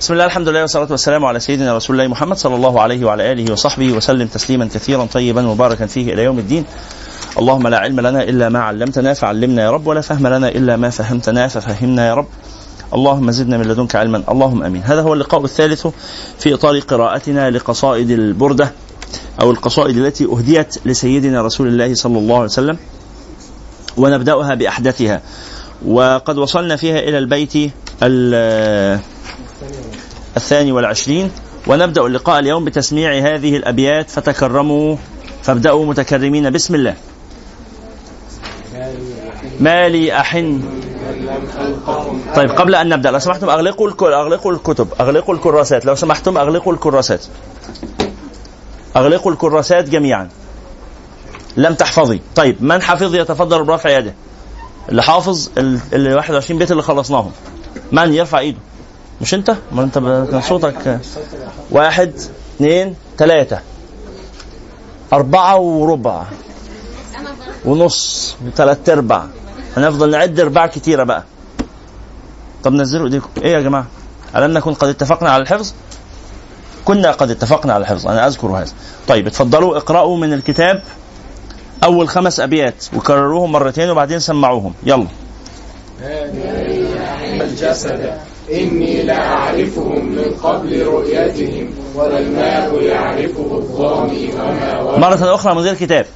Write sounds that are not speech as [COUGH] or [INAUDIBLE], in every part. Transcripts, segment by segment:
بسم الله الحمد لله والصلاة والسلام على سيدنا رسول الله محمد صلى الله عليه وعلى آله وصحبه وسلم تسليما كثيرا طيبا مباركا فيه إلى يوم الدين. اللهم لا علم لنا إلا ما علمتنا فعلمنا يا رب ولا فهم لنا إلا ما فهمتنا ففهمنا يا رب. اللهم زدنا من لدنك علما اللهم آمين. هذا هو اللقاء الثالث في إطار قراءتنا لقصائد البردة أو القصائد التي أهديت لسيدنا رسول الله صلى الله عليه وسلم ونبدأها بأحدثها. وقد وصلنا فيها إلى البيت الثاني والعشرين ونبدأ اللقاء اليوم بتسميع هذه الأبيات فتكرموا فابدأوا متكرمين. بسم الله. ما لي أحن. طيب قبل أن نبدأ لو سمحتم أغلقوا أغلقوا الكتب أغلقوا الكراسات. لو سمحتم أغلقوا الكراسات. أغلقوا الكراسات جميعا. لم تحفظي. طيب من حفظ يتفضل برفع يده؟ اللي حافظ ال 21 بيت اللي خلصناهم. من يرفع إيده؟ مش انت؟ ما انت كان صوتك واحد اثنين ثلاثة أربعة وربع. ونص وثلاث أرباع. هنفضل نعد أرباع كتيرة بقى. طب نزلوا إيديكم. إيه يا جماعة؟ ألم نكن قد اتفقنا على الحفظ؟ كنا قد اتفقنا على الحفظ. أنا أذكر هذا. طيب اتفضلوا اقرأوا من الكتاب أول خمس أبيات وكرروهم مرتين وبعدين سمعوهم. يلا. الجسد. إني لأعرفهم من قبل رؤيتهم والماء يعرفه الظامي وما مرة أخرى من غير كتاب.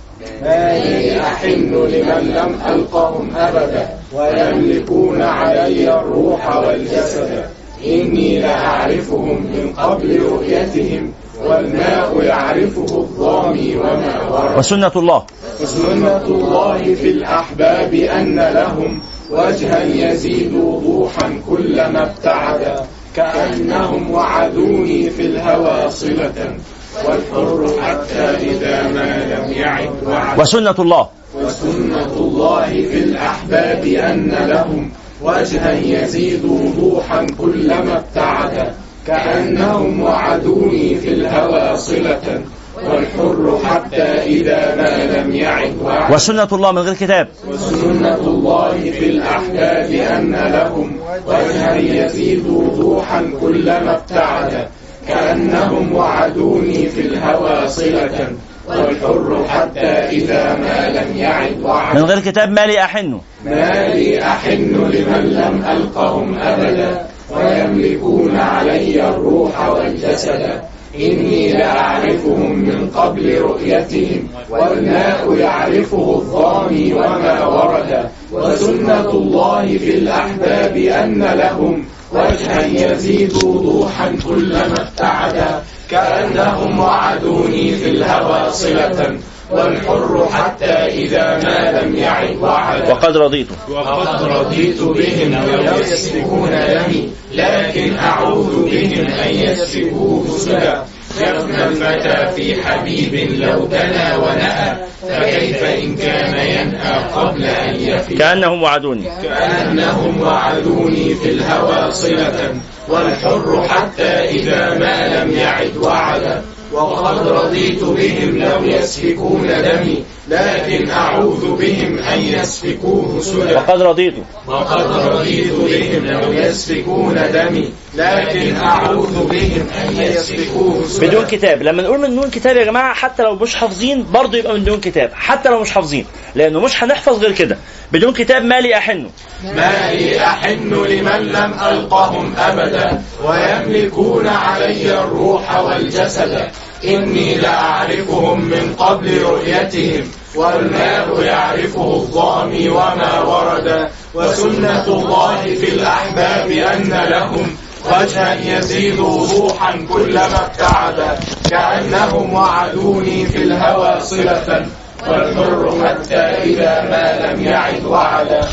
ما لي أحن لمن لم ألقهم أبدا ويملكون علي الروح والجسد. إني لأعرفهم من قبل رؤيتهم والماء يعرفه الظامي وما ورد وسنة الله. وسنة الله في الأحباب أن لهم وجها يزيد وضوحا كلما ابتعد. كأنهم وعدوني في الهوى صلة. والحر حتى إذا ما لم يعد وعد. وسنة الله. وسنة الله في الأحباب أن لهم وجها يزيد وضوحا كلما ابتعد. كأنهم وعدوني في الهوى صلة. والحر حتى إذا ما لم يعد وعد. وسنة الله من غير كتاب. وسنة الله في الأحباب أن لهم وجها يزيد وضوحا كلما ابتعد. كأنهم وعدوني في الهوى صلة. والحر حتى إذا ما لم يعد وعد. من غير كتاب ما لي أحن. ما لي أحن لمن لم ألقهم أبدا. ويملكون علي الروح والجسد. إني لأعرفهم من قبل رؤيتهم والماء يعرفه الظامي وما ورد وسنة الله في الأحباب أن لهم وجها يزيد وضوحا كلما ابتعد كأنهم وعدوني في الهوى صلة. والحر حتى إذا ما لم يعد وعد وقد رضيت. وقد رضيت بهم لو يسفكون دمي لكن أعوذ بهم أن يسفكوه سدى. يفنى الفتى في حبيب لو دنا ونأى فكيف إن كان ينأى قبل أن يفي؟ كأنهم وعدوني. كأنهم وعدوني في الهوى صلة والحر حتى إذا ما لم يعد وعدا. وقد رضيت بهم لو يسفكون دمي. لكن أعوذ بهم أن يسفكوه سدى. وقد رضيت. وقد رضيت بهم لو يسفكون دمي. لكن أعوذ بهم أن يسفكوه سدى. بدون كتاب. لما نقول من دون كتاب يا جماعة حتى لو مش حافظين برضه يبقى من دون كتاب. حتى لو مش حافظين. لأنه مش هنحفظ غير كده. بدون كتاب ما لي أحن. ما لي أحن لمن لم ألقهم أبدا. ويملكون علي الروح والجسد. إني لأعرفهم من قبل رؤيتهم. والماء يعرفه الظامي وما ورد. وسنة الله في الأحباب أن لهم وجها يزيد وضوحا كلما ابتعد. كأنهم وعدوني في الهوى صلة. والحر حتى إذا ما لم يعد وعدا.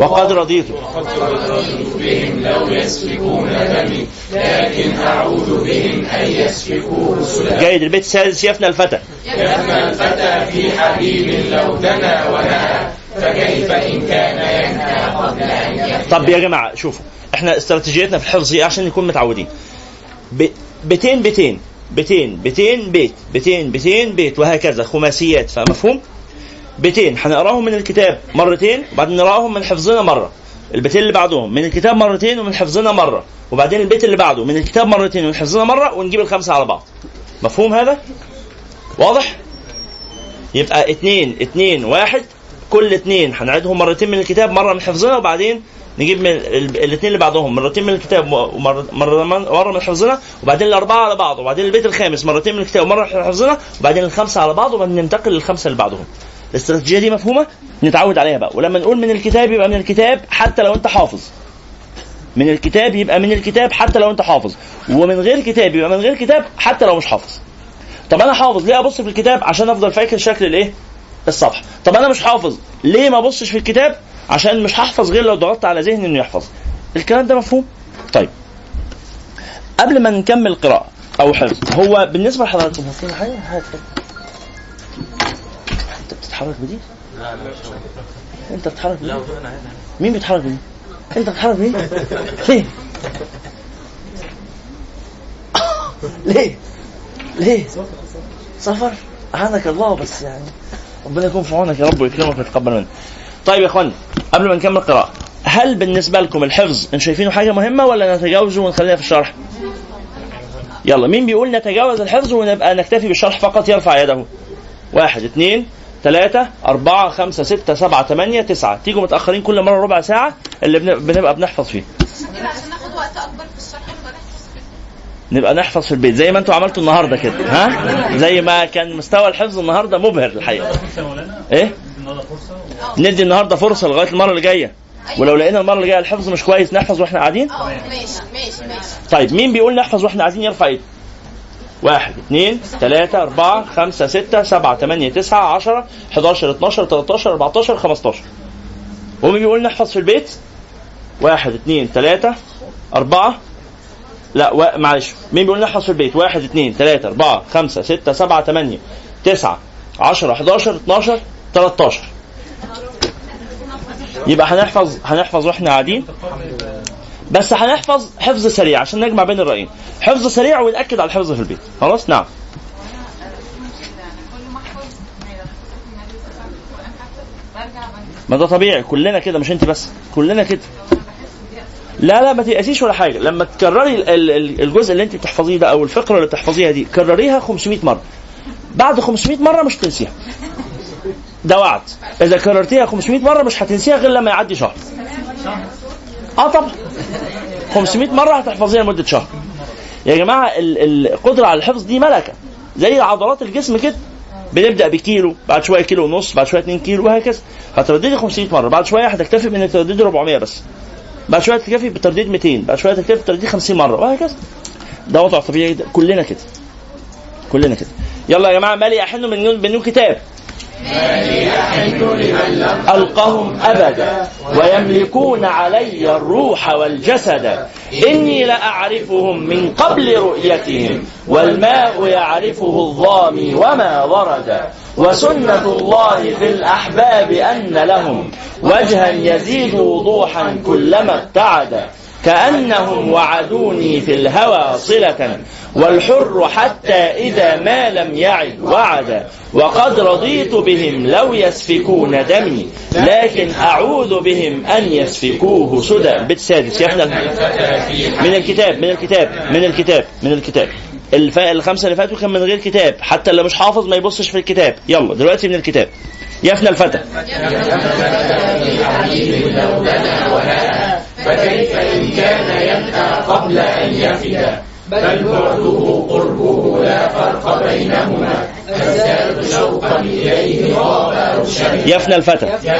وقد رضيت. بهم لو يسفكون دمي لكن أعوذ بهم أن يسفكوه سدى جيد البيت السادس يفنى الفتى. يفنى الفتى في حبيب لو دنا ونأى فكيف إن كان ينهى قبل أن يفنى؟ طب يا جماعة شوفوا إحنا استراتيجيتنا في الحفظ عشان نكون متعودين. بيتين بيتين. بيتين بيتين بيت بيتين بيتين بيت وهكذا خماسيات فمفهوم بيتين هنقراهم من الكتاب مرتين وبعدين نقراهم من حفظنا مرة. البيتين اللي بعدهم من الكتاب مرتين ومن حفظنا مرة. وبعدين البيت اللي بعده من الكتاب مرتين ومن حفظنا مرة ونجيب الخمسة على بعض. مفهوم هذا؟ واضح؟ يبقى اتنين اتنين واحد. كل اتنين هنعيدهم مرتين من الكتاب مرة من حفظنا وبعدين نجيب من الاثنين اللي بعدهم مرتين من الكتاب ومره مرة من حفظنا وبعدين الأربعة على بعض وبعدين البيت الخامس مرتين من الكتاب ومرة من حفظنا وبعدين الخمسة على بعض وبعدين ننتقل للخمسة اللي بعدهم الاستراتيجية دي مفهومة؟ نتعود عليها بقى. ولما نقول من الكتاب يبقى من الكتاب حتى لو أنت حافظ. من الكتاب يبقى من الكتاب حتى لو أنت حافظ. ومن غير كتاب يبقى من غير كتاب حتى لو مش حافظ. طب أنا حافظ ليه أبص في الكتاب؟ عشان أفضل فاكر شكل الإيه؟ الصفحة. طب أنا مش حافظ ليه ما أبصش في الكتاب؟ عشان مش هحفظ غير لو ضغطت على ذهني إنه يحفظ. الكلام ده مفهوم؟ طيب. قبل ما نكمل قراءة أو حفظ هو بالنسبة لحضراتكم في حاجة؟ أنت بتتحرك بدي؟ أنت بتتحرك بدي؟ مين بيتحرك بدي؟ أنت بتتحرك بدي؟ فين ليه؟ ليه؟ سفر؟ أعانك الله بس يعني. ربنا يكون في عونك يا رب ويكرمك ويتقبل منك. طيب يا اخوان قبل ما نكمل قراءة هل بالنسبة لكم الحفظ أنتم شايفينه حاجة مهمة ولا نتجاوزه ونخلينا في الشرح؟ يلا مين بيقول نتجاوز الحفظ ونبقى نكتفي بالشرح فقط؟ يرفع يده. واحد اثنين ثلاثة أربعة خمسة ستة سبعة ثمانية تسعة. تيجوا متأخرين كل مرة ربع ساعة اللي بنبقى بنحفظ فيه. عشان ناخد وقت أكبر في الشرح نبقى نحفظ في البيت. زي ما أنتوا عملتوا النهارده كده ها؟ زي ما كان مستوى الحفظ النهارده مبهر الحقيقة. إيه؟ ندي النهارده فرصة لغاية المرة اللي جاية. ولو لقينا المرة اللي جاية الحفظ مش كويس نحفظ وإحنا قاعدين؟ آه ماشي ماشي ماشي. طيب مين بيقول نحفظ وإحنا قاعدين؟ يرفع ايده. واحد اثنين ثلاثة أربعة خمسة ستة سبعة ثمانية تسعة عشرة 11 12 13 14 15 ومين بيقول نحفظ في البيت؟ واحد اثنين ثلاثة أربعة. لا و... معلش مين بيقول نحفظ في البيت؟ واحد اثنين ثلاثة أربعة خمسة ستة سبعة ثمانية تسعة 10 11 12 13 يبقى هنحفظ هنحفظ وإحنا قاعدين. بس هنحفظ حفظ سريع عشان نجمع بين الرأيين. حفظ سريع ونأكد على الحفظ في البيت. خلاص؟ نعم. ما ده طبيعي. كلنا كده مش انت بس. كلنا كده. لا لا ما تيأسيش ولا حاجة. لما تكرري ال- ال- الجزء اللي انت بتحفظيه ده أو الفقرة اللي بتحفظيها دي كرريها 500 مرة. بعد 500 مرة مش تنسيها. ده وعد اذا كررتيها 500 مرة مش هتنسيها غير لما يعدي شهر. آه طبعا 500 مرة هتحفظيها لمدة شهر. يا جماعة ال- القدرة على الحفظ دي ملكة. زي عضلات الجسم كده. بنبدأ بكيلو بعد شوية كيلو ونص بعد شوية 2 كيلو وهكذا. هترددي 500 مرة. بعد شوية هتكتفي بانك ترددي 400 بس. بعد شوية تكتفي بترديد 200 بعد شوية تكتفي بترديد 50 مرة وهكذا. ده وضع طبيعي كلنا كده. كلنا كده. يلا يا جماعة مالي أحن من كتاب ألقهم أبدا ويملكون علي الروح والجسد. إني لأعرفهم من قبل رؤيتهم والماء يعرفه الظامي وما ورد. وسنة الله في الأحباب أن لهم وجها يزيد وضوحا كلما ابتعد. كأنهم وعدوني في الهوى صلة والحر حتى إذا ما لم يعد وعد. وقد رضيت بهم لو يسفكون دمي. لكن أعوذ بهم أن يسفكوه سدى. بيت سادس يا إحنا من الكتاب من الكتاب من الكتاب من الكتاب. الف... الخمسة اللي فاتوا كان من غير كتاب. حتى اللي مش حافظ ما يبصش في الكتاب. يلا دلوقتي من الكتاب. يفنى الفتى. فكيف إن كان ينأى قبل أن يفد؟ بل بعده قربه لا فرق بينهما. أزداد شوقا إليه غاب أو شهد يفنى الفتى فتى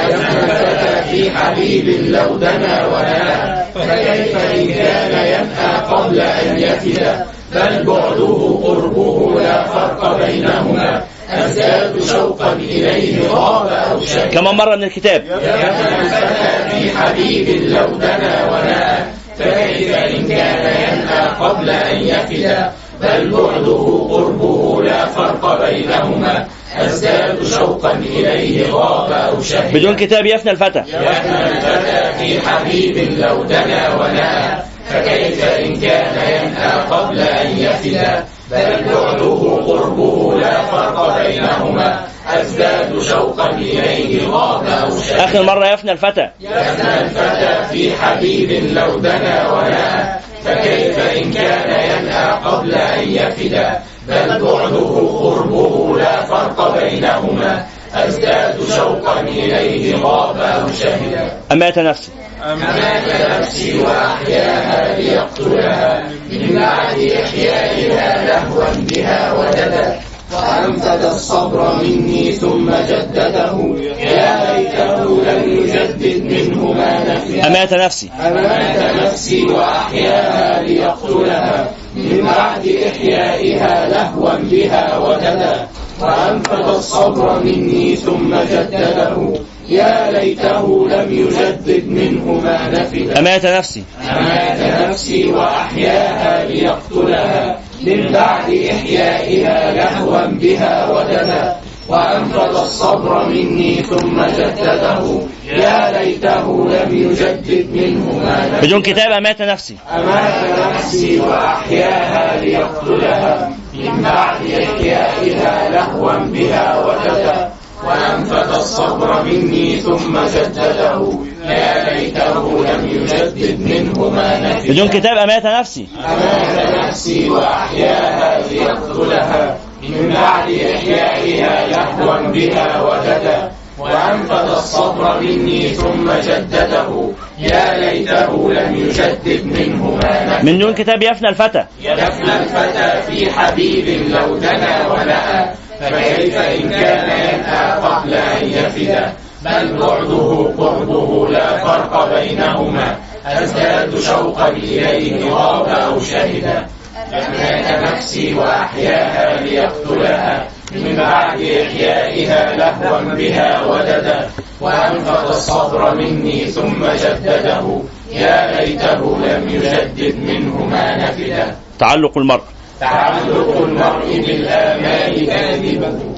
في حبيب لو دنا ونأى فكيف إن كان ينأى قبل أن يفد بل بعده قربه لا فرق بينهما. أزداد شوقا إليه غاب أو كمان مرة من الكتاب؟ فتى في حبيب لو دنا ونأى فكيف إن كان ينأى قبل أن يفد بل بعده قربه لا فرق بينهما. أزداد شوقا إليه غاب أو شهد. بدون كتاب يفنى الفتى. يفنى الفتى في حبيب لو دنا ونأى فكيف إن كان ينأى قبل أن يفد بل بعده قربه لا فرق بينهما. أزداد شوقا إليه غاب آخر مرة يفنى الفتى. يفنى الفتى في حبيب لو دنا ونأى فكيف إن كان ينهى قبل أن يفد بل بعده قربه لا فرق بينهما. أزداد شوقا إليه غاب أو شهد أمات نفسي. أمات نفسي وأحياها ليقتلها من بعد إحيائها لهوا بها وددا. وأنفذ الصبر مني ثم جدده. يا ليته لم يجدد منه ما نفي أمات نفسي. أمات نفسي وأحياها ليقتلها. من بعد إحيائها لهوا بها وددا وأنفذ الصبر مني ثم جدده. يا ليته لم يجدد منه ما نفد. أمات نفسي. أمات نفسي وأحياها ليقتلها. من بعد إحيائها لهوا بها وددا وأنفذ الصبر مني ثم جدده. يا ليته لم يجدد منه ما بدون كتاب أمات نفسي. أمات نفسي وأحياها ليقتلها. من بعد إحيائها لهوا بها وجدا وأنفذ الصبر مني ثم جدده. يا ليته لم يجدد منه ما بدون كتاب أمات نفسي. أمات نفسي وأحياها ليقتلها. من بعد إحيائها لهوا بها وجدا وأنفذ الصبر مني ثم جدده. يا ليته لم يجدد منه ما من دون كتاب يفنى الفتى. يفنى الفتى في حبيب لو دنا ولأى. فكيف إن كان ينهى قبل أن يفد بل بعده قربه لا فرق بينهما. أزداد شوقا إليه غاب أو شهد أمات نفسي وأحياها ليقتلها. من بعد إحيائها لهوا بها وددا. وأنفذ الصبر مني ثم جدده. يا ليته لم يجدد منه ما نفد تعلق المرء. تعلق المرء بالآمال كاذبه.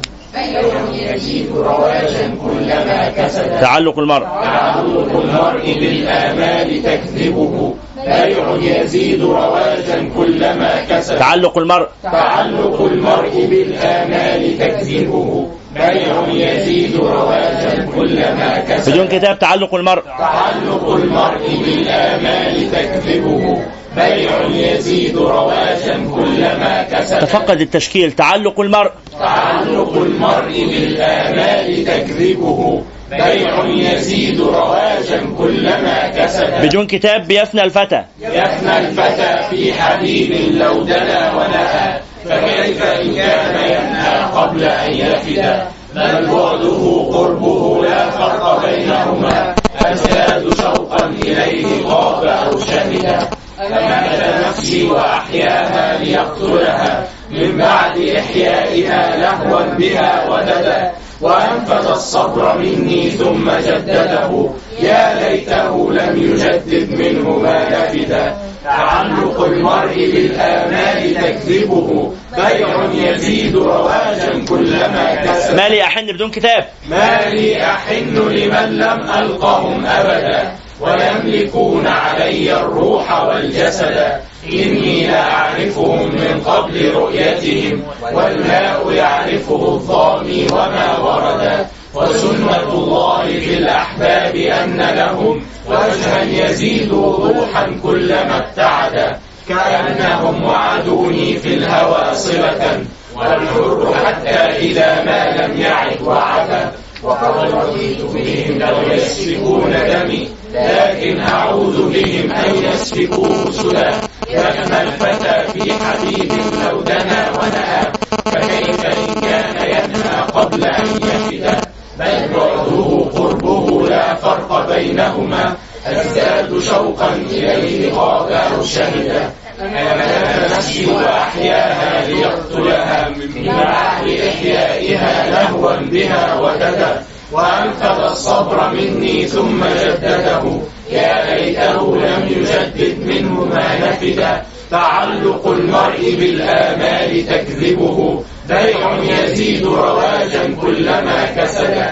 يزيد رواجا كلما كسب تعلق المرء. تعلق المرء بالآمال تكذبه. بيع يزيد رواجا كلما كسب. تعلق المرء. تعلق المرء بالآمال تكذبه. بيع يزيد رواجا كلما كسب. بدون كتاب تعلق المرء. تعلق المرء بالآمال تكذبه. بيع يزيد رواجا كلما كسب. تفقد التشكيل. تعلق المرء. تعلق المرء بالآمال تكذبه. بيع يزيد رواجا كلما كسب. بدون كتاب بيفنى الفتى. يفنى الفتى في حبيب لو دنا ونأى فكيف إن كان ينهى قبل أن يفد؟ بل بعده قربه لا فرق بينهما. أزداد شوقا إليه غاب أو شهد. أمات نفسي وأحياها ليقتلها. من بعد إحيائها لهوا بها وددا. وأنفذ الصبر مني ثم جدده. يا ليته لم يجدد منه ما نفد تعلق المرء بالآمال تكذبه. بيع يزيد رواجا كلما كسب. ما لي أحن بدون كتاب. ما لي أحن لمن لم ألقهم أبدا. ويملكون علي الروح والجسد. إني لأعرفهم من قبل رؤيتهم والماء يعرفه الظامي وما ورد. وسنة الله في الأحباب أن لهم وجها يزيد وضوحا كلما ابتعد. كأنهم وعدوني في الهوى صلة والحر حتى إذا ما لم يعد وعد وقد رضيت بهم لو يسفكون دمي لكن أعوذ بهم أن يسفكوه سدى يفنى الفتى في حبيب لو دنا ونأى فكيف إن كان ينهى قبل أن يفد بل بعده قربه لا فرق بينهما أزداد شوقا إليه غاب أو شهد أمات نفسي وأحياها ليقتلها من بعد إحيائها لهوا بها وددا وأنفذ الصبر مني ثم جدده يا ليته لم يجدد منه ما نفد تعلق المرء بالآمال تكذبه بيع يزيد رواجا كلما كسد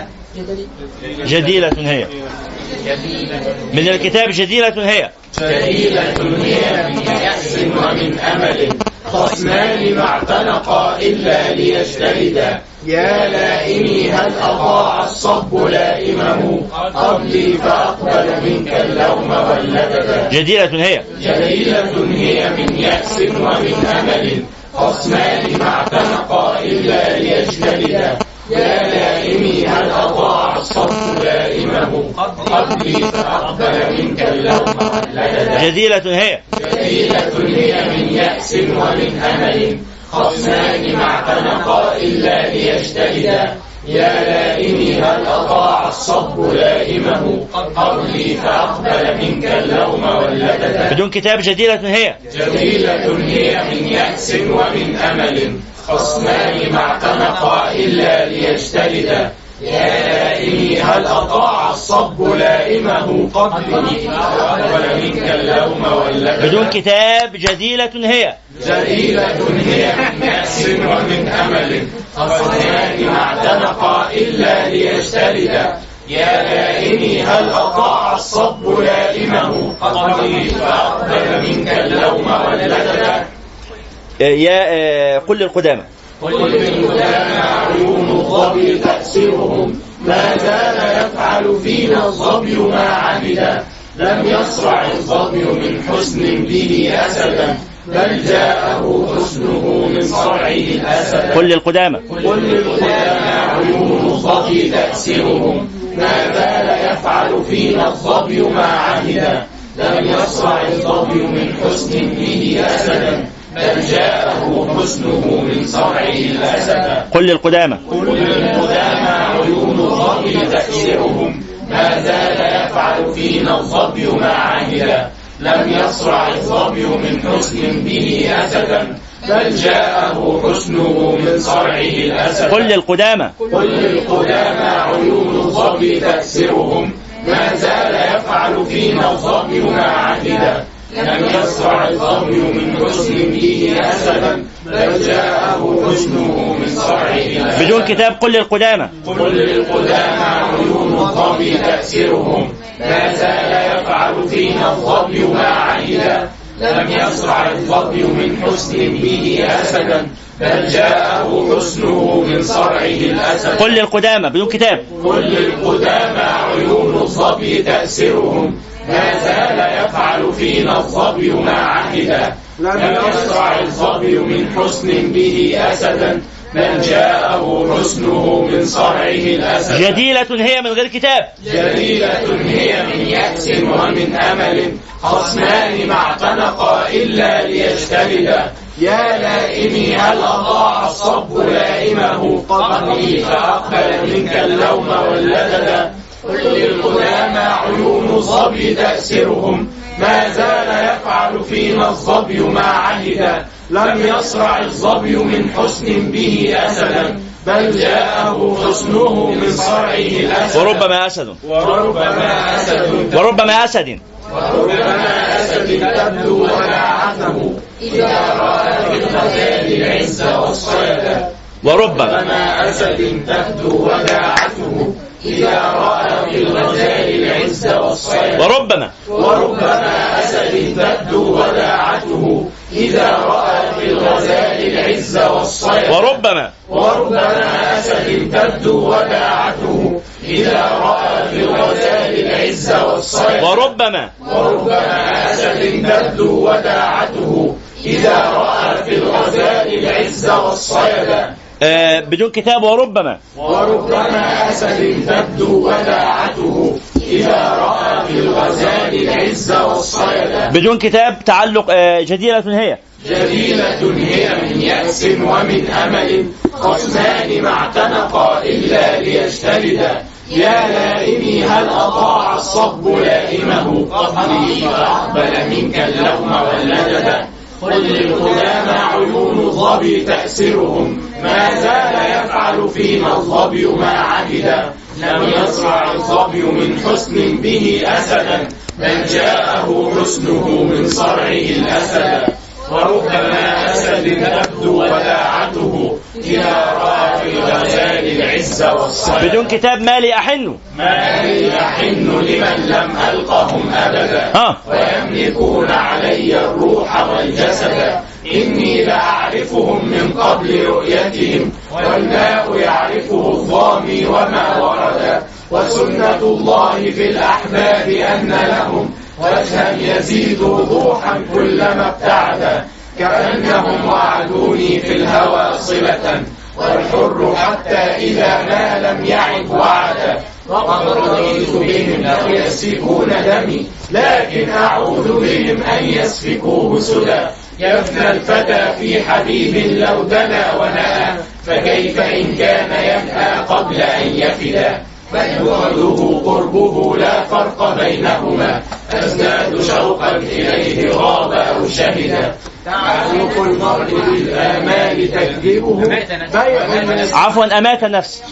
جديلة هي. من الكتاب جديلة هي. جديدة هي من يأس ومن أمل خصمان ما اعتنقا إلا ليجتهدا يا لائمي هل أطاع الصب لائمه قبلي فأقبل منك اللوم واللددا جديرة هي. جليلة هي من يأس ومن أمل خصمان ما اعتنقا إلا ليجتهدا يا لائمي هل أطاع لائمه قبلي فأقبل منك اللوم جديرة هي. جليلة هي من يأس ومن أمل خصمان ما اعتنقا إلا ليجتهدا يا لائمي هل أطاع الصب لائمه قبلي فأقبل منك اللوم واللددا بدون كتاب جديرة هي. جميلة هي من يأس ومن أمل خصمان ما اعتنقا إلا ليجتهدا يا لائمي هل أطاع الصب لائمه قبلي. فأقبل منك اللوم واللددا بدون كتاب جديلة هي. جليلة هي من يأس ومن أمل. خصمان ما اعتنقا إلا ليجتهدا يا لائمي هل أطاع الصب لائمه قبلي؟ فأقبل منك اللوم واللددا يا آه، قل للقدامى. قل بالهدى عيون الظبي تأسرهم ما زال يفعل فينا الظبي ما عمدا لم يصرع الظبي من حسن به أسدا بل جاءه حسنه من صرعه الأسد قل للقدامى. قل للقدامى. عيون الظبي تأسرهم ما زال يفعل فينا الظبي ما عهدا لم يصرع الظبي من حسن به أسدا بل جاءه حسنه من صرعه الأسد. قل للقدامى. كل القدامى عيون الظبي تأسرهم ما زال يفعل فينا الظبي ما عهدا لم يصرع الظبي من حسن به أسدا. بل جاءه حسنه من صرعه الأسد. قل للقدامى. قل للقدامى عيون الظبي تأسرهم ما زال يفعل فينا الظبي ما عهدا لم يصرع الظبي من حسن به أسدا بل جاءه حسنه من صرعه بدون كتاب قل للقدامى. قل للقدامى عيون الظبي تأسرهم. ما زال يفعل فينا الظبي ما عهدا لم يصرع الظبي من حسن به أسدا بل جاءه حسنه من صرعه الأسد. قل للقدامى بدون كتاب. قل للقدامى عيون الظبي تأسرهم. ما زال يفعل فينا الظبي ما عهدا لم يصرع الظبي من حسن به أسدا. بل جاءه حسنه من صرعه الأسد. جديلة هي من غير كتاب. جليلة هي من يأس ومن أمل. خصمان ما اعتنقا إلا ليجتهدا يا لائمي هل أضاع الصب لائمه؟ قبلي فأقبل منك اللوم واللددا قل للقدامى عيون الظبي تأسرهم. ما زال يفعل فينا الظبي ما عهدا لم يصرع الظبي من حسن به أسدا بل جاءه حسنه من صرعه الأسد. وربما أسد. وربما أسد. وربما أسد. وربما أسد تبدو وداعته إذا رأى في الغزال العز والصيدا وربما. وربما أسد تبدو وداعته إذا رأى في الغزال العز وربما وربما أسد تبدو وداعته. إذا رأى في الغزال العز والصيدا وربما وربما أسد تبدو وداعته. إذا رأى في الغزال العز والصيد. وربما وربما أسد تبدو وداعته. إذا رأى في الغزال العز والصيد. آه بدون كتاب وربما. وربما أسد تبدو وداعته إذا رأى في الغزال العز والصيد. بدون كتاب تعلق آه جديرة هي. جليلة هي من يأس ومن أمل. خصمان ما اعتنقا إلا ليجتهدا يا لائمي هل أطاع الصب لائمه؟ قبلي فأقبل منك اللوم واللددا قل للقدامى عيون الظبي تأسرهم ما زال يفعل فينا الظبي ما عهدا لم يصرع الظبي من حسن به أسدا بل جاءه حسنه من صرعه الأسد. وربما أسد تبدو وداعته الغزال العز والصلاة. بدون كتاب مالي أحن. ما لي أحن لمن لم ألقهم أبدا. ها ويملكون علي الروح والجسد. إني لأعرفهم من قبل رؤيتهم. والماء يعرفه الظامي وما ورد. وسنة الله في الأحباب أن لهم. وجها يزيد وضوحا كلما ابتعد. كأنهم وعدوني في الهوى صلة. والحر حتى إذا ما لم يعد وعدا. وقد رضيت بهم لو يسفكون دمي. لكن أعوذ بهم أن يسفكوه سدى. يفنى الفتى في حبيب لو دنا ونأى فكيف إن كان ينأى قبل أن يفدا؟ بل بعده قربه لا فرق بينهما. أزداد شوقا إليه غاب أو شهدا. تعلق المرء بالآمال تكذبه. بيع عفوا أمات نفسي.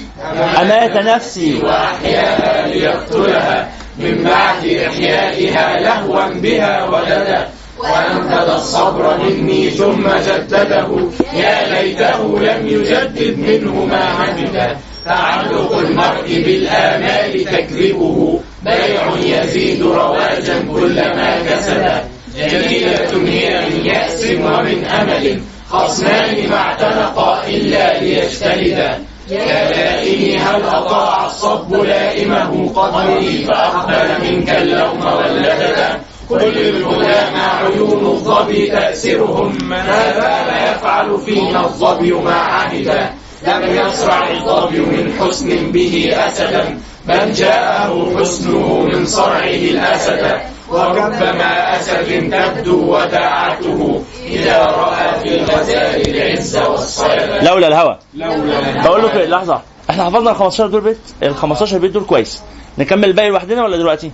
أمات نفسي. وأحياها ليقتلها. من بعد إحيائها لهوا بها ولدا وأنفذ الصبر مني ثم جدده. يا ليته لم يجدد منه ما عمل تعلق المرء بالآمال تكذبه. بيع يزيد رواجا كلما كسب. جميلة هي من يأس ومن أمل خصمان ما اعتنقا إلا ليجتهدا يا لائمي هل أطاع الصب لائمه قدري فأقبل منك اللوم واللددا كل الهدى مع عيون الظبي تأسرهم ما بال يفعل فينا الظبي ما عهدا لم يصرع الظبي من حسن به أسدا بل جاءه حسنه من صرعه الأسد وربما أسد تبدو وداعته إذا رأى في الغزال العز والصيد. لولا الهوى. لولا بقول إيه، لحظة. إحنا حفظنا ال 15 دول بيت؟ ال 15 بيت دول كويس. نكمل الباقي لوحدنا ولا دلوقتي؟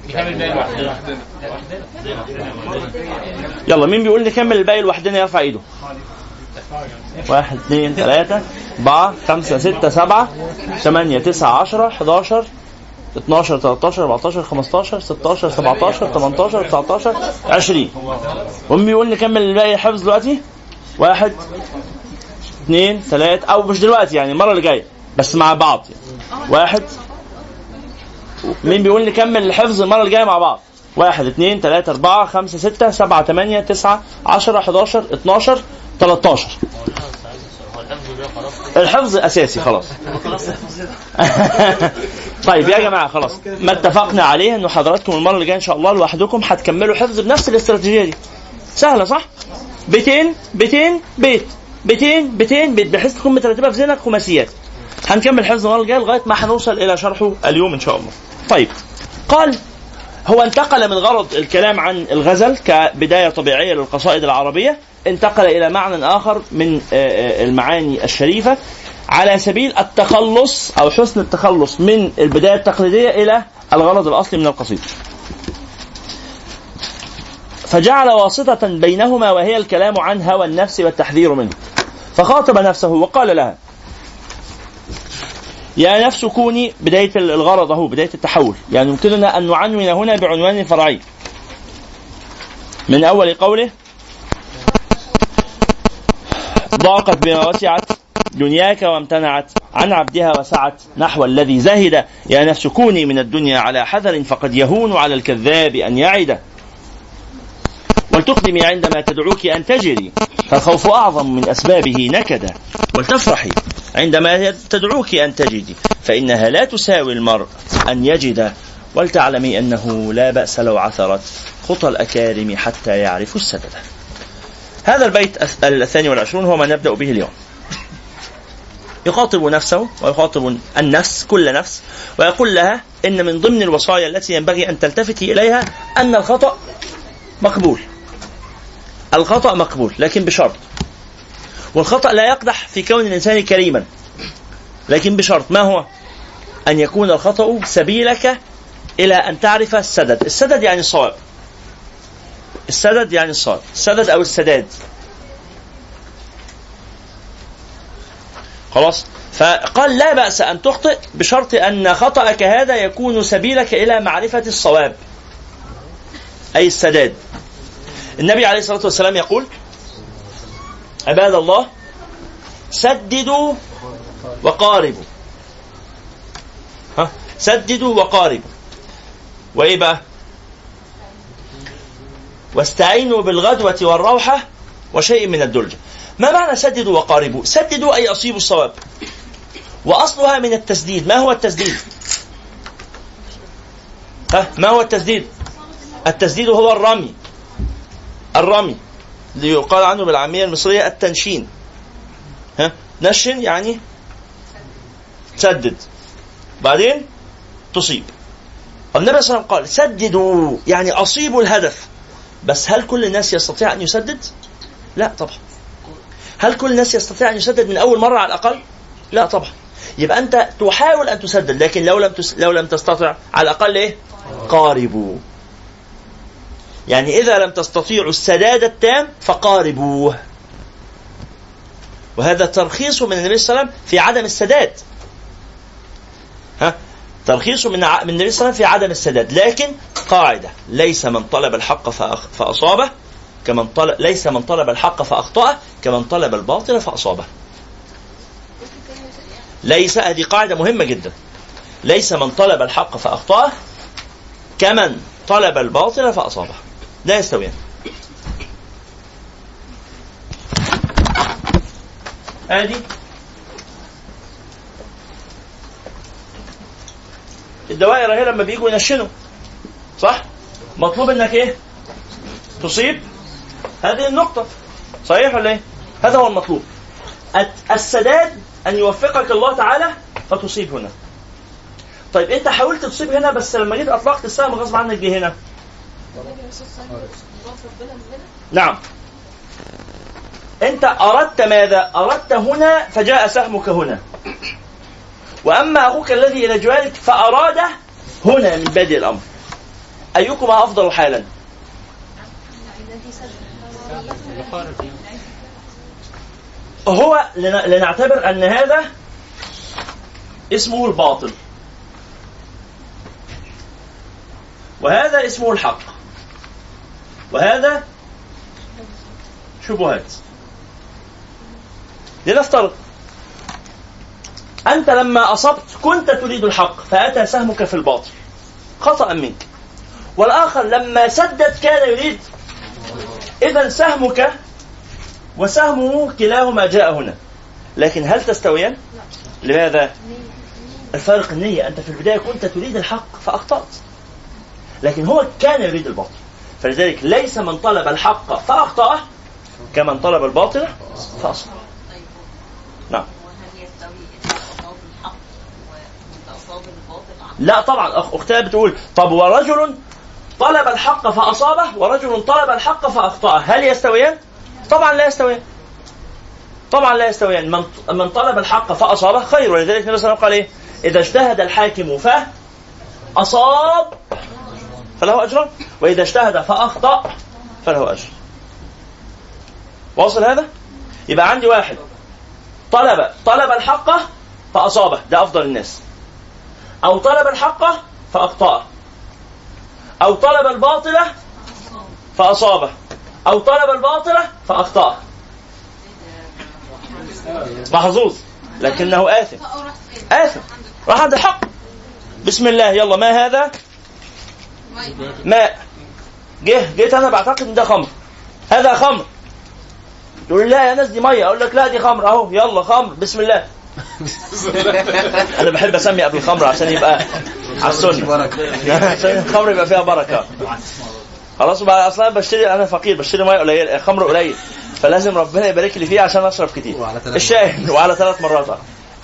يلا مين بيقول نكمل الباقي لوحدنا يرفع إيده؟ واحد اثنين ثلاثة أربعة خمسة ستة سبعة ثمانية تسعة عشرة 11 12 13 14 15 16 17 18 19 20 ومين بيقول نكمل الباقي حفظ دلوقتي؟ واحد اثنين ثلاثة أو مش دلوقتي يعني المرة اللي جاية بس مع بعض يعني. واحد مين بيقول نكمل الحفظ المرة اللي جاية مع بعض واحد اثنين ثلاثة أربعة خمسة ستة سبعة ثمانية تسعة عشرة 11 12 13 الحفظ أساسي خلاص. [LAUGHS] طيب يا جماعة خلاص. ما اتفقنا عليه إنه حضراتكم المرة اللي جاية إن شاء الله لوحدكم هتكملوا حفظ بنفس الاستراتيجية دي. سهلة صح؟ بيتين بيتين بيت. بيتين بيتين بيت بحيث تكون مترتبة في ذهنك خماسيات. هنكمل حفظ المرة الجاية لغاية ما هنوصل إلى شرحه اليوم إن شاء الله. طيب. قال هو انتقل من غرض الكلام عن الغزل كبداية طبيعية للقصائد العربية انتقل إلى معنى آخر من آه، آه، المعاني الشريفة على سبيل التخلص أو حسن التخلص من البداية التقليدية إلى الغرض الأصلي من القصيدة. فجعل واسطة بينهما وهي الكلام عن هوى النفس والتحذير منه. فخاطب نفسه وقال لها يا نفس كوني بداية الغرض أهو بداية التحول. يعني يمكننا أن نعنون هنا بعنوان فرعي. من أول قوله ضاقت بما وسعت دنياك وامتنعت عن عبدها وسعت نحو الذي زهد. يا نفس كوني من الدنيا على حذر فقد يهون على الكذاب أن يعد. ولتقدمي عندما تدعوك أن تجري فالخوف أعظم من أسبابه نكدا. ولتفرحي عندما تدعوك أن تجدي فإنها لا تساوي المرء أن يجد. ولتعلمي أنه لا بأس لو عثرت خطى الأكارم حتى يعرفوا السدد هذا البيت الثاني والعشرون هو ما نبدأ به اليوم. يخاطب نفسه ويخاطب النفس كل نفس ويقول لها إن من ضمن الوصايا التي ينبغي أن تلتفتي إليها أن الخطأ مقبول. الخطأ مقبول لكن بشرط. والخطأ لا يقدح في كون الإنسان كريما لكن بشرط. ما هو؟ أن يكون الخطأ سبيلك إلى أن تعرف السدد. السدد يعني الصواب. السدد يعني الصواب السدد أو السداد. خلاص؟ فقال لا بأس أن تخطئ بشرط أن خطأك هذا يكون سبيلك إلى معرفة الصواب. أي السداد. النبي عليه الصلاة والسلام يقول عباد الله سددوا وقاربوا. سددوا وقاربوا. وإيه بقى؟ واستعينوا بالغدوة والروحة وشيء من الدلجة ما معنى سددوا وقاربوا؟ سددوا أي أصيبوا الصواب. وأصلها من التسديد. ما هو التسديد؟ ها؟ ما هو التسديد؟ التسديد هو الرمي. الرمي. اللي يقال عنه بالعامية المصرية التنشين. ها؟ نشن يعني سدد. بعدين تصيب. النبي صلى الله عليه وسلم قال سددوا يعني أصيبوا الهدف. بس هل كل الناس يستطيع أن يسدد؟ لا طبعا هل كل الناس يستطيع أن يسدد من أول مرة على الأقل؟ لا طبعا يبقى أنت تحاول أن تسدد لكن لو لم تس... لو لم تستطع على الأقل إيه؟ قاربوا يعني إذا لم تستطيعوا السداد التام فقاربوه وهذا ترخيص من النبي صلى الله عليه وسلم في عدم السداد ها ترخيص من من النبي صلى الله عليه وسلم في عدم السداد. لكن قاعدة ليس من طلب الحق فأصابه كمن طلب ليس من طلب الحق فأخطأه كمن طلب الباطل فأصابه. ليس هذه قاعدة مهمة جدا. ليس من طلب الحق فأخطأه كمن طلب الباطل فأصابه. لا يستويان. ادي الدوائر اهي لما بيجوا ينشنوا. صح؟ مطلوب إنك إيه؟ تصيب هذه النقطة. صحيح ولا إيه؟ هذا هو المطلوب. السداد أن يوفقك الله تعالى فتصيب هنا. طيب أنت حاولت تصيب هنا بس لما جيت أطلقت السهم غصب عنك جه هنا. نعم. أنت أردت ماذا؟ أردت هنا فجاء سهمك هنا. وأما أخوك الذي إلى جوارك فاراد هنا من بادئ الأمر. أيكما أفضل حالا؟ هو لنعتبر أن هذا اسمه الباطل. وهذا اسمه الحق. وهذا شبهات. لنفترض أنت لما أصبت كنت تريد الحق فأتى سهمك في الباطل. خطأ منك. والآخر لما سدد كان يريد. إذا سهمك وسهمه كلاهما جاء هنا. لكن هل تستويان؟ لماذا؟ الفارق النية أنت في البداية كنت تريد الحق فأخطأت. لكن هو كان يريد الباطل. فلذلك ليس من طلب الحق فأخطأه كمن طلب الباطل فأصبح. نعم. لا طبعا أختها بتقول طب ورجل طلب الحق فأصابه ورجل طلب الحق فأخطأه. هل يستويان؟ طبعا لا يستويان. طبعا لا يستويان. من من طلب الحق فأصابه خير. ولذلك النبي صلى الله عليه وسلم قال إيه؟ إذا اجتهد الحاكم فأصاب فله أجر. وإذا اجتهد فأخطأ فله أجر. واصل هذا؟ يبقى عندي واحد. طلب طلب الحق فأصابه. ده أفضل الناس. أو طلب الحق فأخطأه أو طلب الباطل فأصابه. أو طلب الباطل فأخطأه محظوظ لكنه آثم. آثم. راح عند الحق. بسم الله يلا ما هذا؟ ماء جه جيت أنا بعتقد إن ده خمر. هذا خمر. تقول لا يا ناس دي مية. أقول لك لا دي خمر أهو. يلا خمر. بسم الله. [LAUGHS] أنا بحب أسمي قبل الخمر عشان يبقى [LAUGHS] على السنة. عشان الخمر يبقى فيها بركة. خلاص بقى أصلا بشتري أنا فقير بشتري مية قليل خمر قليل. فلازم ربنا يبارك لي فيه عشان أشرب كتير. الشاهد وعلى ثلاث مرات.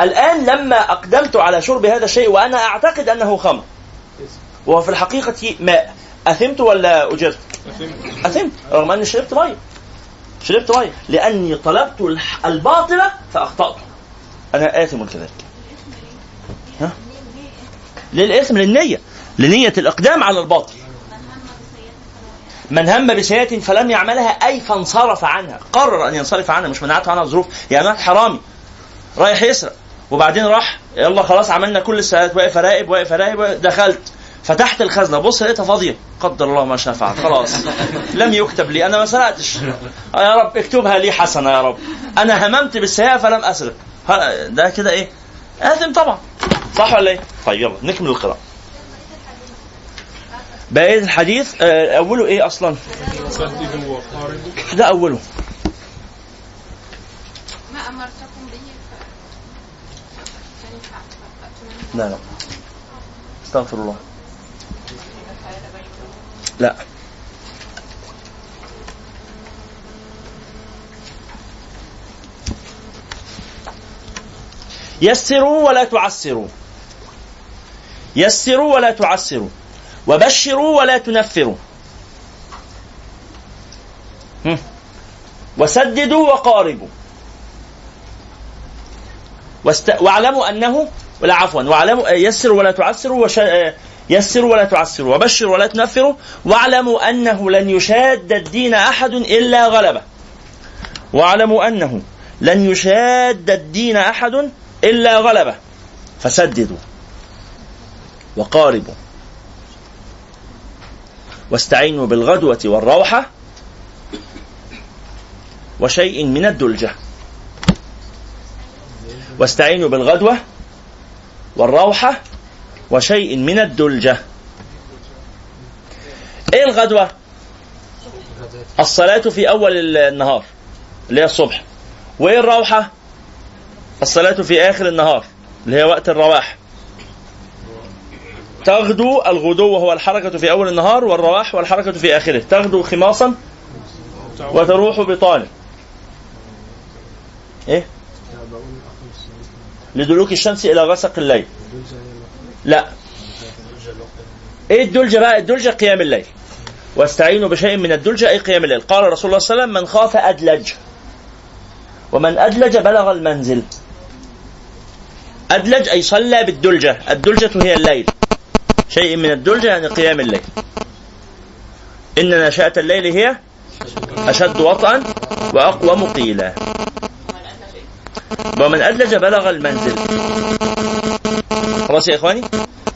الآن لما أقدمت على شرب هذا الشيء وأنا أعتقد أنه خمر. وهو في الحقيقة ماء. أثمت ولا أجرت؟ أثمت. رغم أني شربت مية. شربت مية. لأني طلبت الباطل فأخطأت. أنا آثم كذلك ها؟ للإثم للنية. لنية الإقدام على الباطل. من هم بسيئة فلم يعملها أي فانصرف عنها. قرر أن ينصرف عنها مش منعته عنها ظروف. يعني واحد حرامي رايح يسرق وبعدين راح يلا خلاص عملنا كل السيئات واقف راقب واقف راقب دخلت. فتحت الخزنة بص لقيتها فاضية. قدر الله ما شاء فعل. خلاص. [LAUGHS] لم يكتب لي. أنا ما سرقتش. يا رب اكتبها لي حسنة يا رب. أنا هممت بالسيئة فلم أسرق. ده كده إيه؟ آثم طبعا صح ولا إيه؟ طيب يلا نكمل القراءة بقية الحديث آه، أوله إيه أصلا؟ ده أوله ما أمرتكم به. لا لا استغفر الله لا يسروا ولا تعسروا. يسروا ولا تعسروا. وبشروا ولا تنفروا. وسددوا وقاربوا. واست... واعلموا أنه ولا عفوا واعلموا يسروا ولا تعسروا وش... يسروا ولا تعسروا. وبشروا ولا تنفروا. واعلموا أنه لن يشاد الدين أحد إلا غلبه. واعلموا أنه لن يشاد الدين أحد إلا غلبة. فسددوا وقاربوا. واستعينوا بالغدوة والروحة وشيء من الدلجة. واستعينوا بالغدوة والروحة وشيء من الدلجة. إيه الغدوة؟ الصلاة في أول النهار اللي هي الصبح. وإيه الروحة؟ الصلاة في آخر النهار اللي هي وقت الرواح. تغدو الغدو وهو الحركة في أول النهار والرواح والحركة في آخره. تغدو خماصا وتروح بطانة. إيه؟ لدلوك الشمس إلى غسق الليل. لا. إيه الدلجة بقى؟ الدلجة قيام الليل. واستعينوا بشيء من الدلجة أي قيام الليل. قال رسول الله صلى الله عليه وسلم من خاف أدلج. ومن أدلج بلغ المنزل. أدلج أي صلى بالدلجة. الدلجة هي الليل. شيء من الدلجة يعني قيام الليل. إن ناشئه الليل هي أشد وطئا وأقوم قيلا. ومن أدلج بلغ المنزل. خلاص يا إخواني؟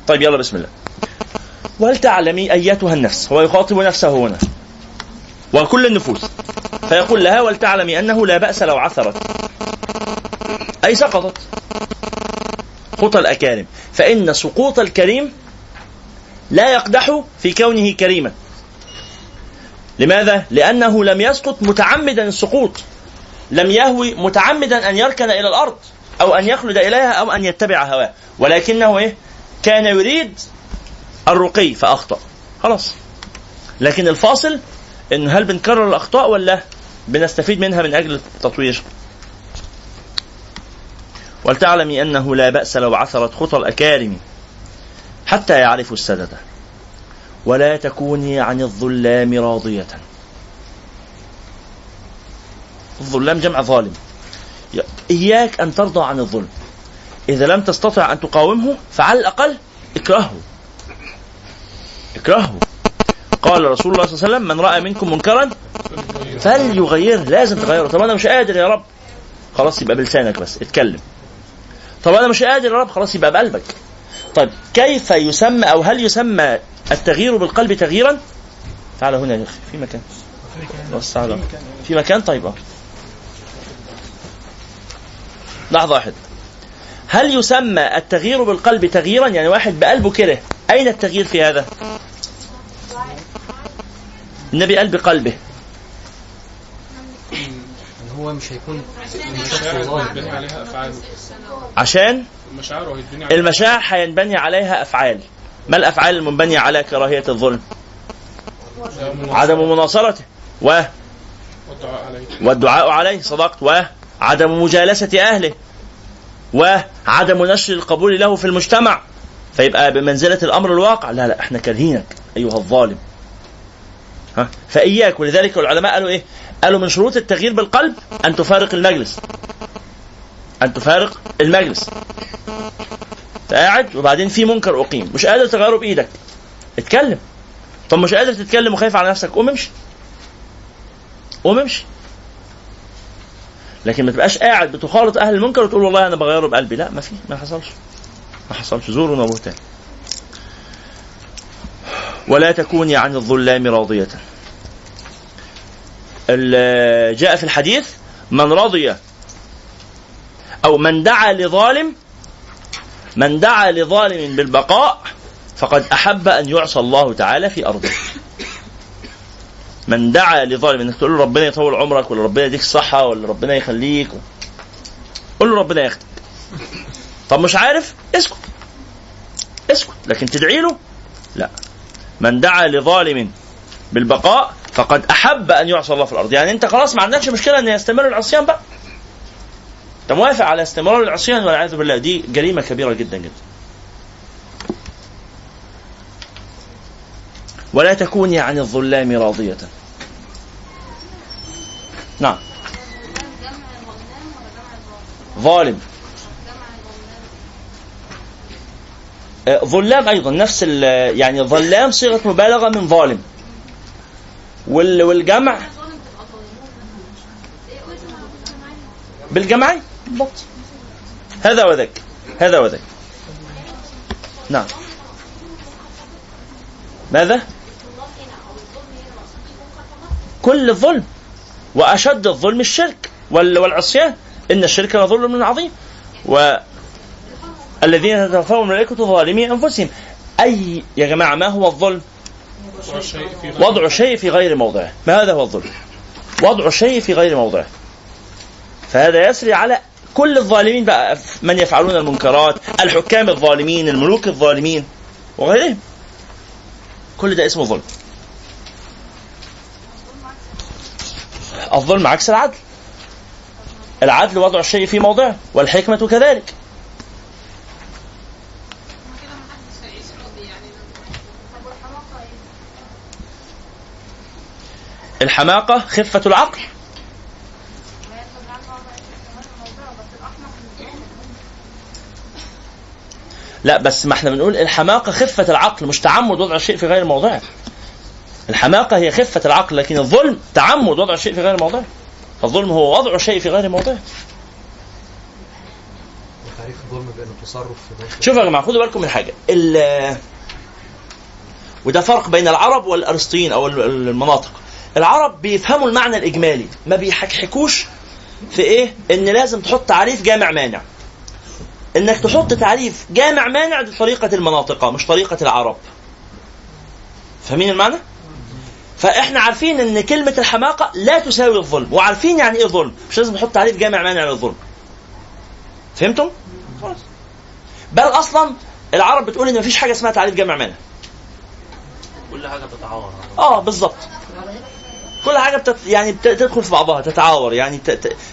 طيب يلا بسم الله. ولتعلمي أيتها النفس. هو يخاطب نفسه هنا. وكل النفوس. فيقول لها ولتعلمي أنه لا بأس لو عثرت. أي سقطت. خطى الأكارم. فإن سقوط الكريم لا يقدح في كونه كريما. لماذا؟ لأنه لم يسقط متعمدا السقوط. لم يهوي متعمدا أن يركن إلى الأرض أو أن يخلد إليها أو أن يتبع هواه. ولكنه إيه؟ كان يريد الرقي فأخطأ. خلاص. لكن الفاصل إن هل بنكرر الأخطاء ولا بنستفيد منها من أجل التطوير؟ ولتعلمي أنه لا بأس لو عثرت خطى الأكارم حتى يعرفوا السدد. ولا تكوني عن الظلام راضية. الظلام جمع ظالم. إياك أن ترضى عن الظلم. إذا لم تستطع أن تقاومه فعلى الأقل اكرهه. اكرهه. قال رسول الله صلى الله عليه وسلم من رأى منكم منكرا فليغيره. لازم تغيره. طب أنا مش قادر يا رب. خلاص يبقى بلسانك بس. اتكلم. طب أنا مش قادر يا رب خلاص يبقى بقلبك. طيب كيف يسمى أو هل يسمى التغيير بالقلب تغييرا؟ تعال هنا يا أخي في مكان. تعال في مكان؟ طيب لحظة واحدة. هل يسمى التغيير بالقلب تغييرا؟ يعني واحد بقلبه كده. أين التغيير في هذا؟ النبي قال بقلبه. هو مش هيكون عشان المشاعر هينبني عليها أفعال. ما الأفعال المنبنية على كراهية الظلم؟ عدم مناصرته. و والدعاء عليه. والدعاء عليه صدقت. وعدم مجالسة أهله. وعدم نشر القبول له في المجتمع. فيبقى بمنزلة الأمر الواقع. لا لا إحنا كارهينك أيها الظالم. ها؟ فإياك. ولذلك العلماء قالوا إيه؟ قالوا من شروط التغيير بالقلب أن تفارق المجلس. أن تفارق المجلس. قاعد وبعدين في منكر أقيم. مش قادر تغيره بإيدك. اتكلم. طب مش قادر تتكلم وخايف على نفسك قوم امشي. قوم امشي. لكن ما تبقاش قاعد بتخالط أهل المنكر وتقول والله أنا بغيره بقلبي. لا ما في ما حصلش. ما حصلش. زور وبهتان ولا تكوني عن الظلام راضية. ال- جاء في الحديث من رضي أو من دعا لظالم من دعا لظالم بالبقاء فقد أحب أن يعصى الله تعالى في أرضه. من دعا لظالم إنك تقول له ربنا يطول عمرك ولا ربنا يديك الصحة ولا ربنا يخليك. قول له ربنا ياخدك طب مش عارف؟ اسكت. اسكت. لكن تدعي له؟ لا. من دعا لظالم بالبقاء فقد أحب أن يعصى الله في الأرض. يعني أنت خلاص ما عندكش مشكلة أن يستمر العصيان بقى. أنت موافق على استمرار العصيان والعياذ بالله؟ دي جريمة كبيرة جدا جدا. ولا تكوني عن الظلام راضية. نعم؟ ظالم. آه، ظلام أيضا. نفس يعني ظلام صيغة مبالغة من ظالم. والجمع. معايا بالجمعي بالضبط هذا وذاك. هذا وذاك. نعم. ماذا؟ كل الظلم. وأشد الظلم الشرك. وال- والعصيان. إن الشرك لظلم عظيم. و الذين يتوفاهم الملائكة ظالمي أنفسهم. أي يا جماعة ما هو الظلم؟ وضع شيء في غير موضعه. ما هذا هو الظلم؟ وضع شيء في غير موضعه. فهذا يسري على كل الظالمين بقى من يفعلون المنكرات الحكام الظالمين الملوك الظالمين وغيرهم. كل ده اسمه ظلم. الظلم عكس العدل. العدل وضع الشيء في موضعه والحكمة كذلك كده محدش هيعيش راضي يعني طب والحماقة إيه؟ الحماقة خفة العقل. لا بس ما إحنا بنقول الحماقة خفة العقل مش تعمد وضع الشيء في غير موضعه الحماقة هي خفة العقل لكن الظلم تعمد وضع الشيء في غير موضعه الظلم هو وضع شيء في غير موضعه شوفوا يا جماعة خدوا بالكم من حاجة. ال- وده فرق بين العرب والأرسطيين أو ال- المناطق. العرب بيفهموا المعنى الإجمالي ما بيحكحكوش في إيه؟ إن لازم تحط تعريف جامع مانع. إنك تحط تعريف جامع مانع دي طريقة المناطق مش طريقة العرب. فاهمين المعنى؟ فإحنا عارفين إن كلمة الحماقة لا تساوي الظلم وعارفين يعني إيه ظلم مش لازم نحط تعريف جامع مانع للظلم. فهمتم؟ خلاص. بل أصلا العرب بتقول إن مفيش حاجة اسمها تعريف جامع مانع. كل حاجة بتتعاور آه بالظبط. كل حاجة بتت... يعني بت- تدخل في بعضها تتعاور يعني.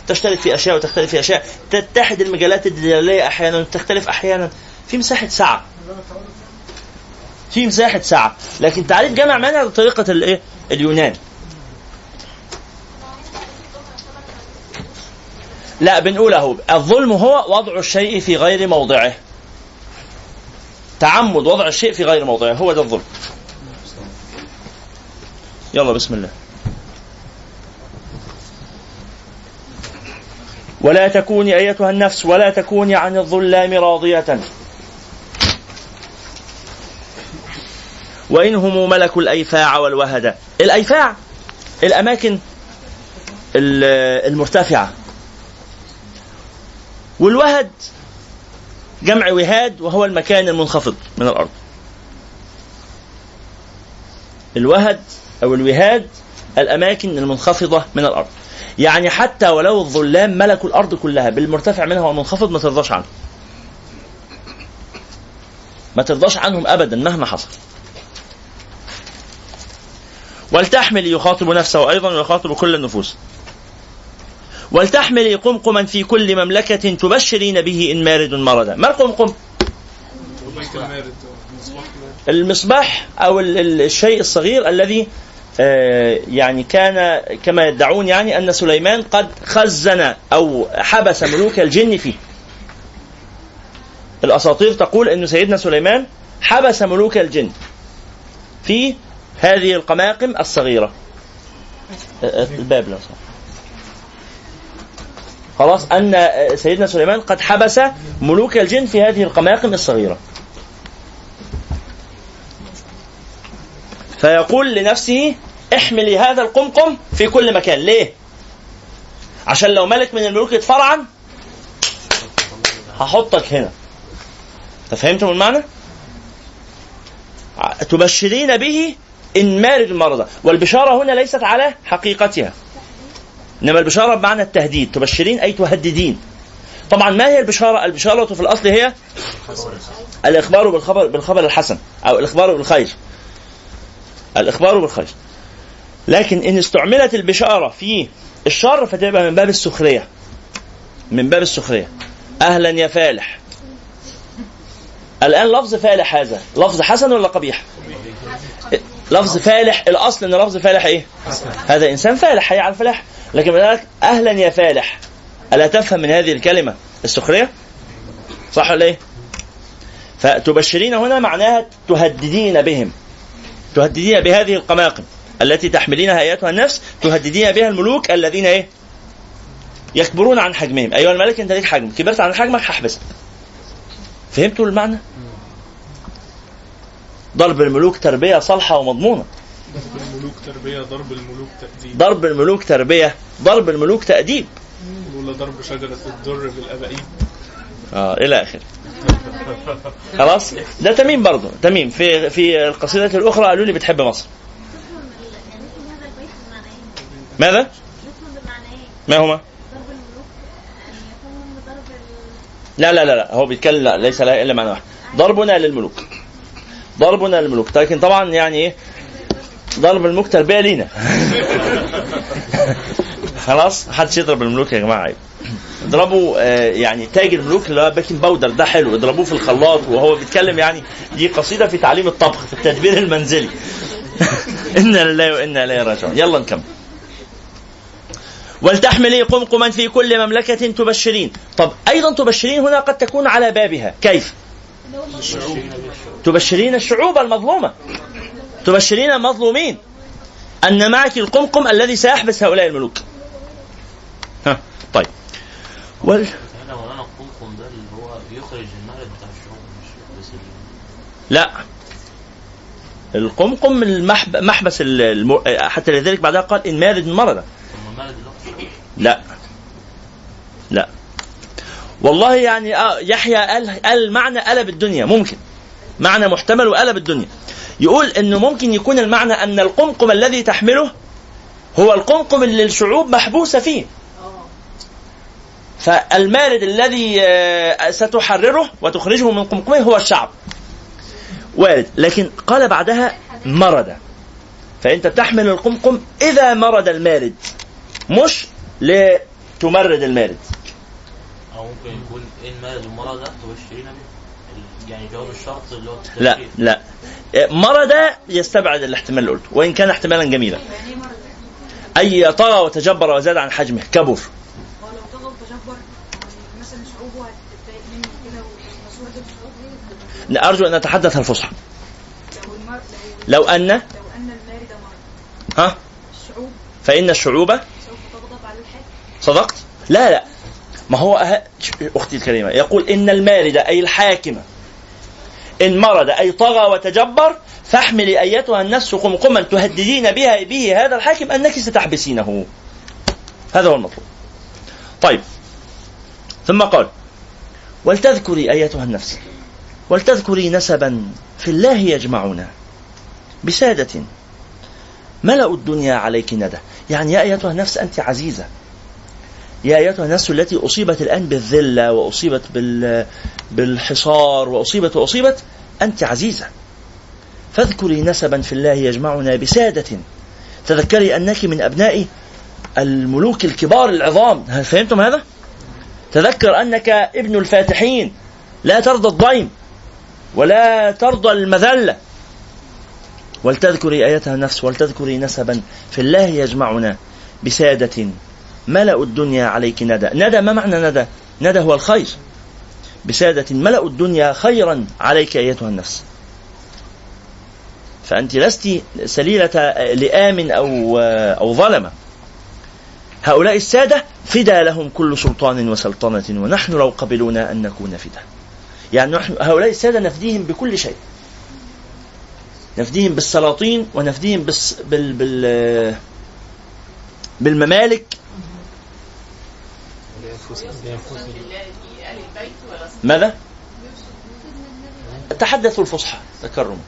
تشترك في أشياء وتختلف في أشياء تتحد المجالات الدلاليه أحيانا وتختلف أحيانا. في مساحة سعة. في مساحة سعة. لكن تعريف جامع مانع بطريقه الايه اليونان. لا بنقول أهو الظلم هو وضع الشيء في غير موضعه. تعمد وضع الشيء في غير موضعه. هو ده الظلم. يلا بسم الله. ولا تكوني أيتها النفس ولا تكوني عن الظلام راضية. وإنهم ملكوا الأيفاع والوهدة الأيفاع الأماكن ال- المرتفعة. والوهد جمع وهاد وهو المكان المنخفض من الأرض. الوهد أو الوهاد الأماكن المنخفضة من الأرض. يعني حتى ولو الظلام ملكوا الأرض كلها بالمرتفع منها والمنخفض ما ترضاش عنه ما ترضاش عنهم أبدا مهما حصل. ولتحمل يخاطب نفسه أيضا ويخاطب كل النفوس. ولتحملي قمقما في كل مملكة تبشرين به إن مارد مردا ما القمقم؟ المصباح أو ال- ال- الشيء الصغير الذي يعني كان كما يدعون يعني أن سليمان قد خزن أو حبس ملوك الجن فيه. الأساطير تقول أن سيدنا سليمان حبس ملوك الجن في هذه القماقم الصغيرة. آه، آه، الباب لو. خلاص أن آه، سيدنا سليمان قد حبس ملوك الجن في هذه القماقم الصغيرة. فيقول لنفسه احملي هذا القمقم في كل مكان. ليه؟ عشان لو ملك من الملوك اتفرعن هحطك هنا. فهمتم المعنى؟ تبشرين به إن مارد المرضى. والبشارة هنا ليست على حقيقتها. إنما البشارة بمعنى التهديد. تبشرين أي تهددين. طبعا ما هي البشارة؟ البشارة في الأصل هي الإخبار بالخبر بالخبر الحسن أو الإخبار بالخير. الإخبار بالخير. لكن إن استعملت البشارة في الشر فتبقى من باب السخرية من باب السخرية أهلا يا فالح الآن لفظ فالح هذا لفظ حسن ولا قبيح؟ لفظ فالح الأصل إن لفظ فالح إيه؟ هذا إنسان فالح حي على الفلاح لكن قالك أهلا يا فالح ألا تفهم من هذه الكلمة السخرية؟ صح ولا إيه؟ فتبشرين هنا معناها تهددين بهم تهددين بهذه القماقم التي تحملينها ايتها النفس تهددين بها الملوك الذين إيه؟ يكبرون عن حجمهم، أيها الملك انت ليك حجم، كبرت عن حجمك هحبسك. فهمتوا المعنى؟ ضرب الملوك تربية صالحة ومضمونة، ضرب الملوك تربية ضرب الملوك تأديب ضرب الملوك تربية، ضرب الملوك تأديب. ولا ضرب شجرة الدر بالأبائيب آه إلى آخره. خلاص؟ ده تميم برضه، تميم في في القصيدة الأخرى قالوا لي بتحب مصر. يعني يفهم هذا البيت بمعنى إيه؟ ماذا؟ ما هما؟ لا لا لا لا هو بيتكلم لا ليس لا إلا معنى واحد. ضربنا للملوك. ضربنا للملوك. لكن طبعا يعني إيه؟ ضرب الملوك تربية لينا. [LAUGHS] خلاص؟ محدش يضرب الملوك يا جماعة. عيب اضربوا آه يعني تاج الملوك اللي هو baking powder ده حلو. اضربوه في الخلاط. وهو بيتكلم يعني دي قصيدة في تعليم الطبخ في التدبير المنزلي. [LAUGHS] إنا لله وإنا إليه راجعون. يلا نكمل. ولتحملي قمقما في كل مملكة تبشرين. طب أيضا تبشرين هنا قد تكون على بابها. كيف؟ تبشرين الشعوب المظلومة. تبشرين المظلومين. أن معك القمقم الذي سيحبس هؤلاء الملوك. ها طيب. وال... لا. القمقم المحب... محبس الم... حتى لذلك بعدها قال إن مارد مرض طب ما المهلك اللي هو الشعوب لا. لا. والله يعني آه يحيى قال قال المعنى قلب الدنيا ممكن. معنى محتمل وقلب الدنيا. يقول إنه ممكن يكون المعنى أن القمقم الذي تحمله هو القمقم اللي الشعوب محبوسة فيه. فالمارد الذي آه، ستحرره وتخرجه من قمقمه هو الشعب. وارد. لكن قال بعدها مرد. فأنت تحمل القمقم إذا مرد المارد. مش لتمرد المارد أو ممكن يكون إيه المهلك المرض ده؟ تبشرين به ال- يعني جواب الشرط اللي هو لا. لا. مرض يستبعد الاحتمال اللي قلته وإن كان احتمالا جميلا. يعني إيه مرض؟ أي طغى وتجبر وزاد عن حجمه كبر. هو لو طغى وتجبر مثلا شعوبه هتتضايق منه كده والمشهور ده شعوب أرجو أن اتحدث الفصحى. لو المر لو لو أن لو أن المارد مرض. ها؟ الشعوب؟ فإن الشعوب سوف تغضب على الحاكم صدقت؟ لا لا. ما هو أه... أختي الكريمة يقول إن المارد أي الحاكم إن مرض أي طغى وتجبر فاحملي أيتها النفس قمقما تهددين بها به هذا الحاكم أنك ستحبسينه. هذا هو المطلوب. طيب. ثم قال ولتذكري أيتها النفس ولتذكري نسبا في الله يجمعنا بسادة. ملأ الدنيا عليك ندى. يعني يا أيتها النفس أنت عزيزة. يا أيتها النفس التي أصيبت الآن بالذلة وأصيبت بال... بالحصار وأصيبت وأصيبت أنت عزيزة. فاذكري نسبا في الله يجمعنا بسادة. تذكري أنك من أبناء الملوك الكبار العظام. هل فهمتم هذا؟ تذكر أنك ابن الفاتحين. لا ترضى الضيم ولا ترضى المذلة. ولتذكري آيتها النفس ولتذكري نسبا في الله يجمعنا بسادة. ملأ الدنيا عليك ندى. ندى ما معنى ندى؟ ندى هو الخير. بسادة ملأ الدنيا خيرا عليك أيتها النفس. فأنت لست سليلة لئام أو أو ظلمة. هؤلاء السادة فدى لهم كل سلطان وسلطنة ونحن لو قبلونا أن نكون فدى يعني نحن هؤلاء السادة نفديهم بكل شيء. نفديهم بالسلاطين ونفديهم بال بال بالممالك ماذا؟ تحدثوا الفصحى تكرم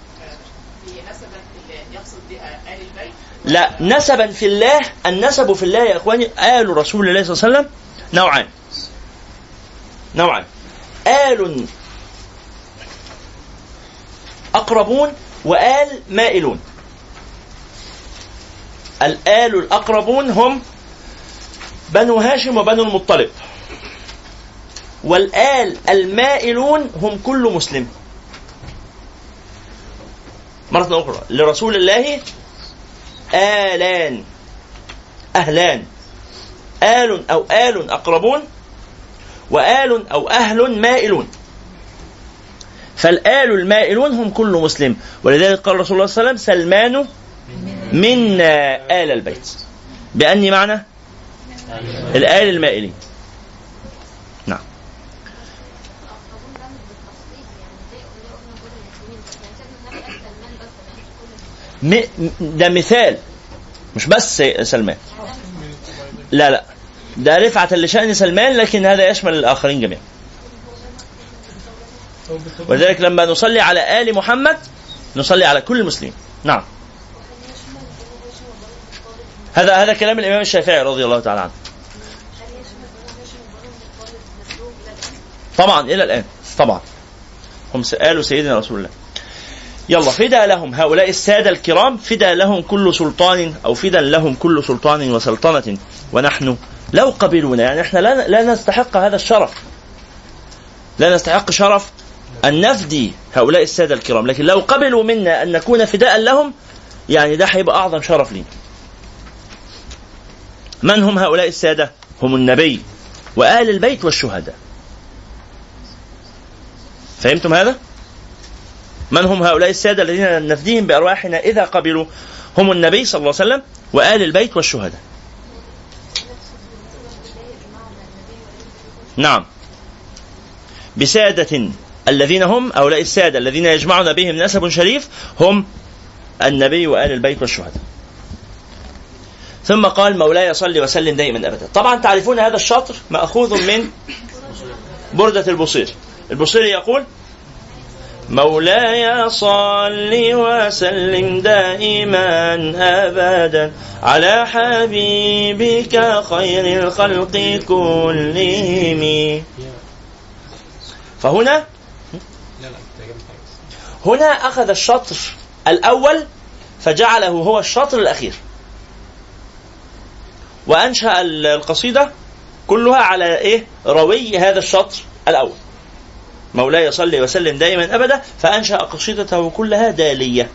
لا نسبا في الله النسب في الله يا إخواني آل رسول الله صلى الله عليه وسلم نوعان. نوعان. آل أقربون وآل مائلون. الآل الأقربون هم بنو هاشم وبنو المطلب. والآل المائلون هم كل مسلم. مرة أخرى لرسول الله آلان أهلان. آل أو آل أقربون وآل أو أهل مائلون. فالآل المائلون هم كل مسلم. ولذلك قال رسول الله صلى الله عليه وسلم سلمان منا آل البيت. بأني معنى الآل المائلين نعم. م- ده مثال. مش بس سلمان. لا لا. ده رفعة لشأن سلمان لكن هذا يشمل الآخرين جميعا. ولذلك لما نصلي على آل محمد نصلي على كل المسلمين. نعم. هذا هذا كلام الإمام الشافعي رضي الله تعالى عنه. طبعا إلى الآن طبعا. هم آل سيدنا رسول الله. يلا فدا لهم هؤلاء السادة الكرام فدا لهم كل سلطان أو فدا لهم كل سلطان وسلطنة. ونحن لو قبلونا يعني إحنا لا, لا نستحق هذا الشرف. لا نستحق شرف أن نفدي هؤلاء السادة الكرام. لكن لو قبلوا منا أن نكون فداء لهم يعني ده هيبقى أعظم شرف لينا من هم هؤلاء السادة؟ هم النبي وآل البيت والشهداء. فهمتم هذا؟ من هم هؤلاء السادة الذين نفديهم بأرواحنا إذا قبلوا؟ هم النبي صلى الله عليه وسلم وآل البيت والشهداء. نعم. بسادة الذين هم هؤلاء السادة الذين يجمعنا بهم نسب شريف هم النبي وآل البيت والشهداء. ثم قال مولاي صل وسلم دائما أبدا. طبعا تعرفون هذا الشطر مأخوذ من بردة البصير. البصيري يقول مولاي صل وسلم دائما أبدا على حبيبك خير الخلق كلهم. فهنا هنا أخذ الشطر الأول فجعله هو الشطر الأخير. وأنشأ القصيدة كلها على إيه؟ روي هذا الشطر الأول. مولاي صل وسلم دائما أبدا فأنشأ قصيدته كلها دالية.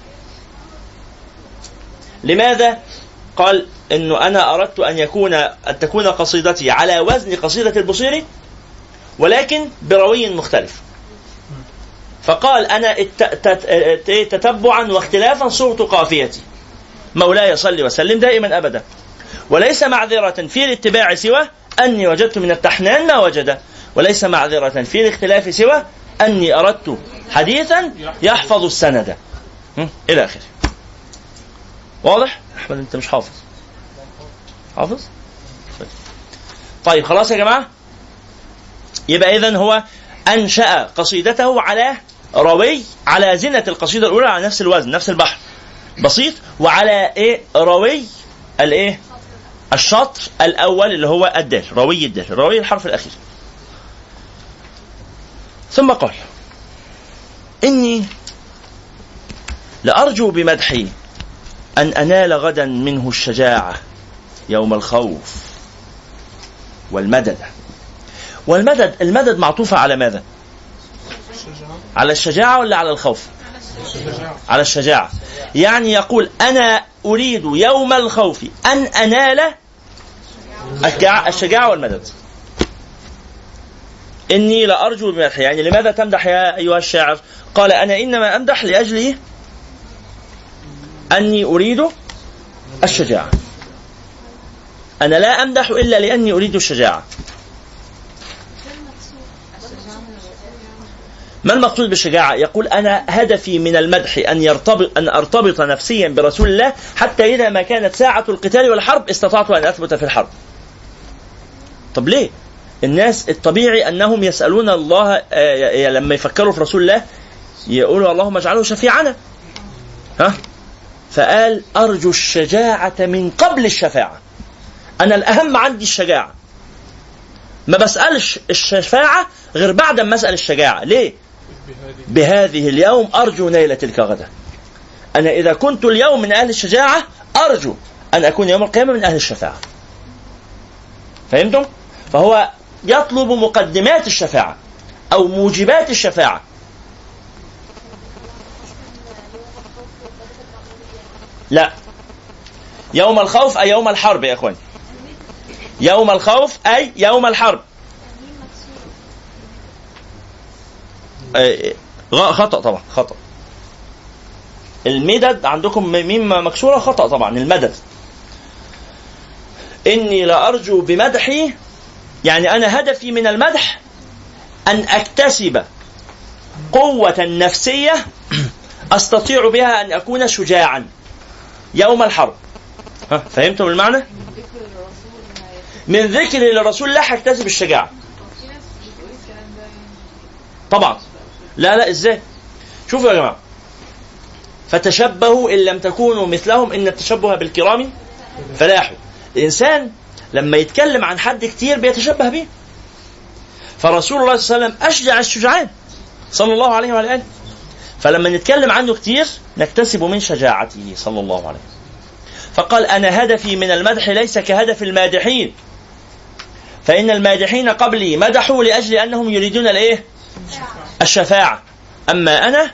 لماذا؟ قال إنه أنا أردت أن يكون أن تكون قصيدتي على وزن قصيدة البصيري ولكن بروي مختلف. فقال أنا تتبعا واختلافا صرت قافيتي. مولاي صل وسلم دائما أبدا. وليس معذرة في الاتباع سوى أني وجدت من التحنان ما وجد. وليس معذرة. في الاختلاف سوى أني أردت حديثا يحفظ السند. إلى آخره. واضح؟ أحمد أنت مش حافظ. حافظ؟ طيب خلاص يا جماعة. يبقى إذا هو أنشأ قصيدته على روي على زنة القصيدة الأولى على نفس الوزن نفس البحر. بسيط. وعلى إيه؟ روي الإيه؟ الشطر الأول اللي هو الدال روي الدال روي الحرف الأخير. ثم قال إني لأرجو بمدحي أن أنال غدا منه الشجاعة يوم الخوف والمدد والمدد المدد معطوفة على ماذا؟ على الشجاعة ولا على الخوف؟ على الشجاعة يعني يقول أنا أريد يوم الخوف أن أنال الشجاعة والمدد إني لأرجو بمدح يعني لماذا تمدح يا أيها الشاعر قال أنا إنما أمدح لأجل أني أريد الشجاعة أنا لا أمدح إلا لأني أريد الشجاعة ما المقصود بالشجاعة؟ يقول أنا هدفي من المدح أن يرتبط أن أرتبط نفسيا برسول الله حتى إذا ما كانت ساعة القتال والحرب استطعت أن أثبت في الحرب. طب ليه؟ الناس الطبيعي أنهم يسألون الله آه، لما يفكروا في رسول الله يقولوا اللهم اجعله شفيعنا ها؟ فقال أرجو الشجاعة من قبل الشفاعة. أنا الأهم عندي الشجاعة. ما بسألش الشفاعة غير بعد ما أسأل الشجاعة. ليه؟ بهذه اليوم أرجو نيل تلك غدا أنا إذا كنت اليوم من أهل الشجاعة أرجو أن أكون يوم القيامة من أهل الشفاعة. فهمتم؟ فهو يطلب مقدمات الشفاعة أو موجبات الشفاعة. لا. يوم الخوف أي يوم الحرب يا أخواني. يوم الخوف أي يوم الحرب. آه، خطأ طبعا خطأ. المدد عندكم ميم مكسورة خطأ طبعا المدد. إني لأرجو بمدحي يعني أنا هدفي من المدح أن أكتسب قوة نفسية أستطيع بها أن أكون شجاعا يوم الحرب. ها فهمتم المعنى؟ من ذكر للرسول الله هكتسب الشجاعة. طبعا. لا لا إزاي؟ شوفوا يا جماعة. فتشبهوا إن لم تكونوا مثلهم إن التشبه بالكرام فلاح. الإنسان لما يتكلم عن حد كتير بيتشبه به فرسول الله صلى الله عليه وسلم أشجع الشجعان صلى الله عليه وعلى آله. فلما نتكلم عنه كتير نكتسب من شجاعته صلى الله عليه وسلم. فقال أنا هدفي من المدح ليس كهدف المادحين. فإن المادحين قبلي مدحوا لأجل أنهم يريدون الإيه؟ الشفاعة. أما أنا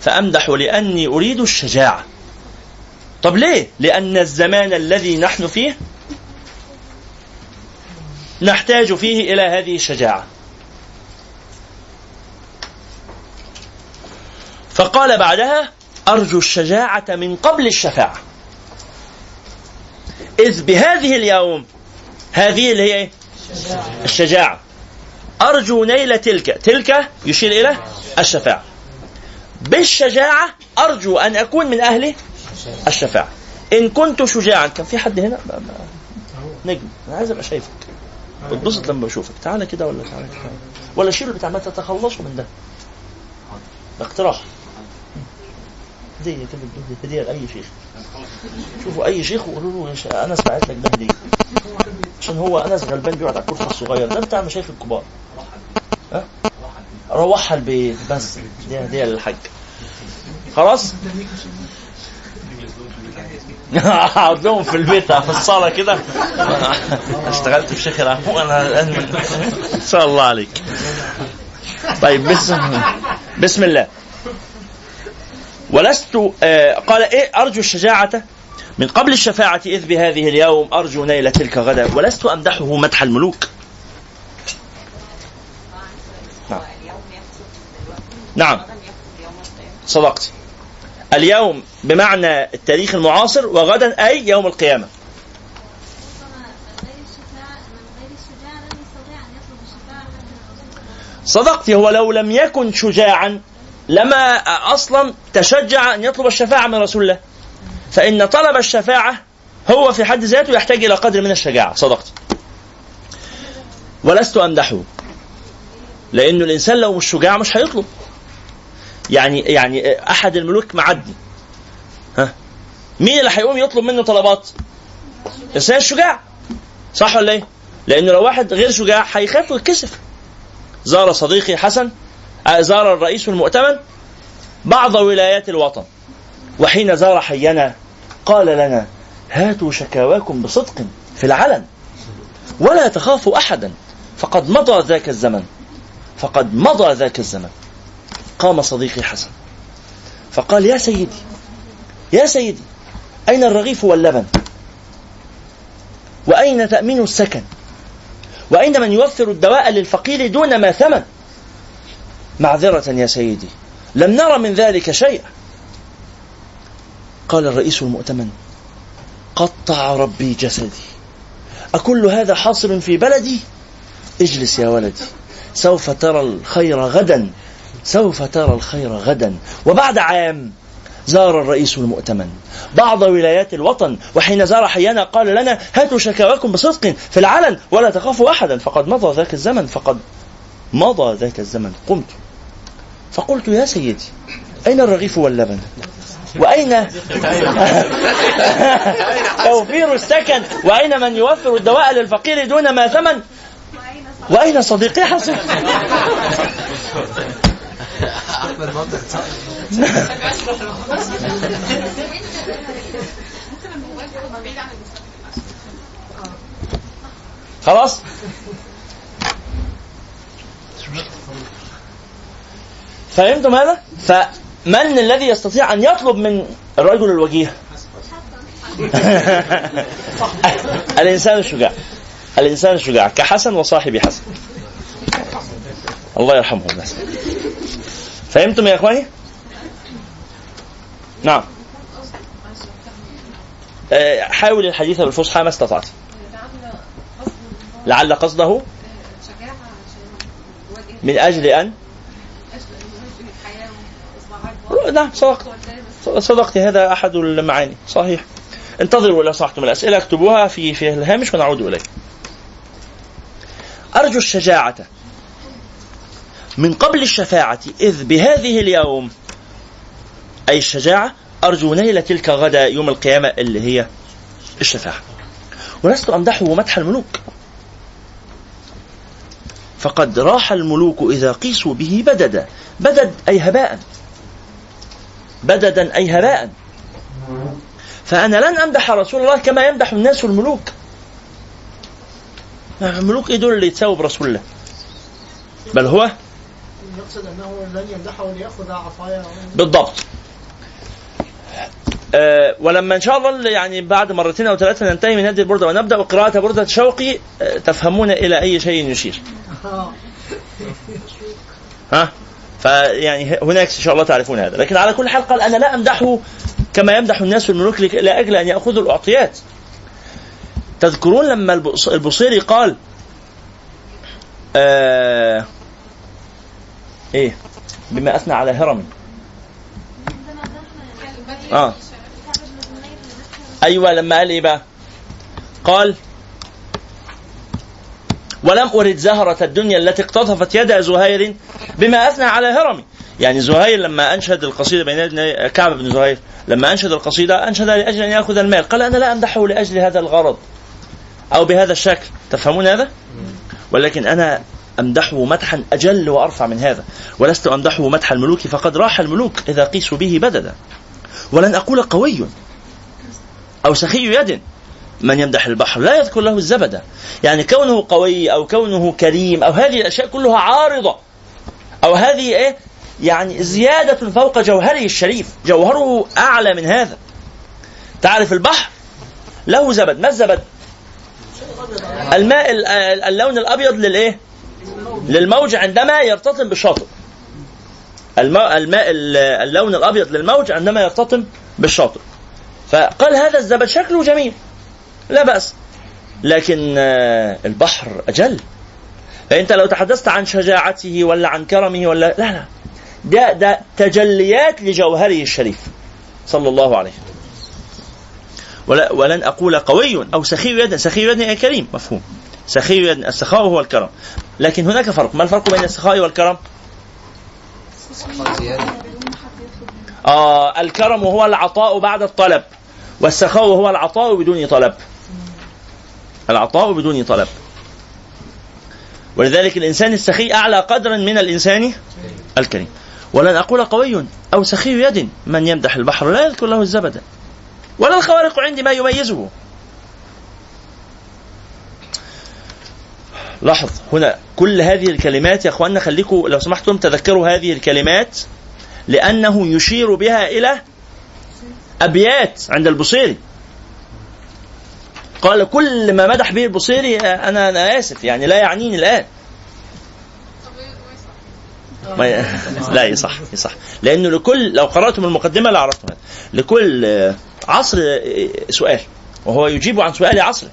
فأمدح لأني أريد الشجاعة. طب ليه؟ لأن الزمان الذي نحن فيه نحتاج فيه إلى هذه الشجاعة. فقال بعدها أرجو الشجاعة من قبل الشفاعة. إذ بهذه اليوم هذه اللي هي إيه؟ الشجاعة. أرجو نيل تلك تلك يشير إلى الشفاعة. بالشجاعة أرجو أن أكون من أهل الشفاعة. إن كنت شجاعا كان في حد هنا؟ نجم أنا عايز أبقى شايفك. بتبسط لما بشوفك. تعالى كده ولا تعالى كده. ولا شيل بتاع ما تتخلصوا من ده. اقتراح. هدية كده هدية لأي شيخ. شوفوا أي شيخ وقولوا له يا أنس بعت لك ده هدية عشان هو أنس غلبان بيقعد على الكرسي الصغير ده بتاع مشايخ الكبار. ها؟ روحها البيت بس. دي هدية للحاج خلاص؟ [LAUGHS] اقعد لهم في البيت في الصالة كده. اشتغلت في شيخ العفو أنا إن شاء الله عليك. طيب بسم بسم الله. ولست آه قال إيه أرجو الشجاعة؟ من قبل الشفاعة إذ بهذه اليوم أرجو نيل تلك غدا. ولست أمدحه مدح الملوك. نعم. نعم. صدقت. اليوم بمعنى التاريخ المعاصر وغدا أي يوم القيامة. صدقت هو لو لم يكن شجاعا لما أصلا تشجع أن يطلب الشفاعة من رسول الله. فإن طلب الشفاعة هو في حد ذاته يحتاج إلى قدر من الشجاعة. صدقت. ولست أمدحه. لأنه الإنسان لو مش شجاع مش هيطلب. يعني يعني أحد الملوك معدي مين اللي هيقوم يطلب منه طلبات؟ الانسان الشجاع. صح ولا إيه؟ لأنه لو واحد غير شجاع هيخاف ويتكسف. زار صديقي حسن زار الرئيس المؤتمن بعض ولايات الوطن. وحين زار حينا قال لنا هاتوا شكاواكم بصدق في العلن ولا تخافوا أحدا فقد مضى ذاك الزمن فقد مضى ذاك الزمن. قام صديقي حسن فقال يا سيدي يا سيدي أين الرغيف واللبن؟ وأين تأمين السكن؟ وأين من يوفر الدواء للفقير دون ما ثمن؟ معذرة يا سيدي لم نرى من ذلك شيئا. قال الرئيس المؤتمن قطع ربي جسدي. أكل هذا حاصل في بلدي؟ اجلس يا ولدي سوف ترى الخير غدا سوف ترى الخير غدا. وبعد عام زار الرئيس المؤتمن. بعض ولايات الوطن وحين زار حيانا قال لنا هاتوا شكاواكم بصدق في العلن ولا تخافوا أحدا. فقد مضى ذاك الزمن فقد مضى ذاك الزمن. قمت. فقلت يا سيدي أين الرغيف واللبن؟ وأين [LAUGHS] توفير السكن؟ وأين من يوفر الدواء للفقير دون ما ثمن؟ وأين صديقي حسن؟ [LAUGHS] [LAUGHS] [LAUGHS] خلاص فهمتم هذا؟ فمن الذي يستطيع أن يطلب من الرجل الوجيه؟ [LAUGHS] الإنسان الشجاع الإنسان الشجاع كحسن وصاحب حسن الله يرحمه الناس فهمتم يا إخواني؟ نعم. آه، حاول الحديث بالفصحى ما استطعت. لعل قصده من أجل أن نعم صدقت. صدقت هذا أحد المعاني. صحيح. انتظروا لو سمحتم الأسئلة اكتبوها في في الهامش ونعود إليه أرجو الشجاعة من قبل الشفاعة إذ بهذه اليوم أي الشجاعة. أرجو نيل تلك غدا يوم القيامة اللي هي الشفاعة. ولست أمدحه مدح الملوك. فقد راح الملوك إذا قيسوا به بددا. بدد أي هباء. بددا أي هباء. فأنا لن أمدح رسول الله كما يمدح الناس الملوك. الملوك إيه دول اللي يتساووا برسول الله. بل هو يقصد أنه لن يمدحه ليأخذ عطايا بالضبط. أه ولما إن شاء الله يعني بعد مرتين أو ثلاثة ننتهي من هذه البردة ونبدأ قراءة بردة شوقي أه تفهمون إلى أي شيء يشير. [LAUGHS] ها؟ فيعني هناك إن شاء الله تعرفون هذا، لكن على كل حال قال أنا لا أمدحه كما يمدح الناس الملوك لاجل أن يأخذوا الأعطيات. تذكرون لما البص- البصيري قال آه إيه بما أثنى على هرم آه أيوه لما قال إيه بقى؟ قال ولم أرد زهرة الدنيا التي اقتطفت يد زهير بما أثنى على هرمي يعني زهير لما أنشد القصيدة بين كعب بن زهير لما أنشد القصيدة أنشد لأجل أن يأخذ المال. قال أنا لا أمدحه لأجل هذا الغرض أو بهذا الشكل. تفهمون هذا؟ ولكن أنا أمدحه مدحا أجل وأرفع من هذا. ولست أمدحه مدح الملوك فقد راح الملوك إذا قيسوا به بددا. ولن أقول قوي أو سخي يد من يمدح البحر لا يذكر له الزبدة يعني كونه قوي أو كونه كريم أو هذه الأشياء كلها عارضة. أو هذه إيه؟ يعني زيادة فوق جوهره الشريف. جوهره أعلى من هذا. تعرف البحر؟ له زبد. ما الزبد؟ الماء ال- ال- اللون الأبيض للإيه؟ للموج عندما يرتطم بالشاطئ. الماء, الماء ال- اللون الأبيض للموج عندما يرتطم بالشاطئ. فقال هذا الزبد شكله جميل. لا بأس. لكن آه، البحر أجل. فأنت لو تحدثت عن شجاعته ولا عن كرمه ولا لا لا. ده ده تجليات لجوهره الشريف. صلى الله عليه وسلم. ولا ولن أقول قوي أو سخي يد سخي يد يعني كريم. مفهوم. سخي يد السخاء هو الكرم. لكن هناك فرق. ما الفرق بين السخاء والكرم؟ آه الكرم هو العطاء بعد الطلب. والسخاء هو العطاء بدون طلب. العطاء بدون طلب. ولذلك الإنسان السخي أعلى قدرا من الإنسان الكريم. ولن أقول قوي أو سخي يد من يمدح البحر لا يذكر له الزبد. ولا الخوارق عندي ما يميزه. لاحظ هنا كل هذه الكلمات يا اخواننا خليكم لو سمحتم تذكروا هذه الكلمات لأنه يشير بها إلى أبيات عند البصيري. قال كل ما مدح به البصيري أنا أنا آسف يعني لا يعنيني الآن. [LAUGHS] لا يصح يصح. لأنه لكل لو قرأتم المقدمة لعرفتم لكل آه، عصر آه، سؤال. وهو يجيب عن سؤال عصره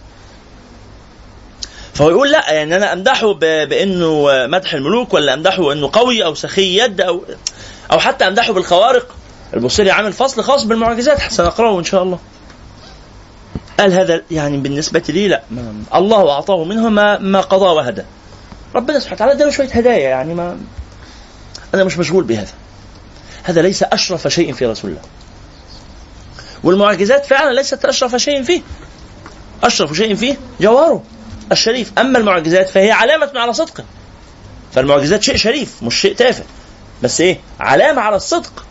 فهو يقول لا يعني أنا أمدحه بأنه مدح الملوك ولا أمدحه انه قوي أو سخي يد أو أو حتى أمدحه بالخوارق. البصيري عامل فصل خاص بالمعجزات سنقراه إن شاء الله. قال هذا يعني بالنسبة لي لا الله أعطاه منه ما, ما قضى وهدى. ربنا سبحانه وتعالى اداله شوية هدايا يعني ما أنا مش مشغول بهذا. هذا ليس أشرف شيء في رسول الله. والمعجزات فعلا ليست أشرف شيء فيه. أشرف شيء فيه جوهره الشريف. أما المعجزات فهي علامة على صدقه فالمعجزات شيء شريف مش شيء تافه. بس إيه؟ علامة على الصدق.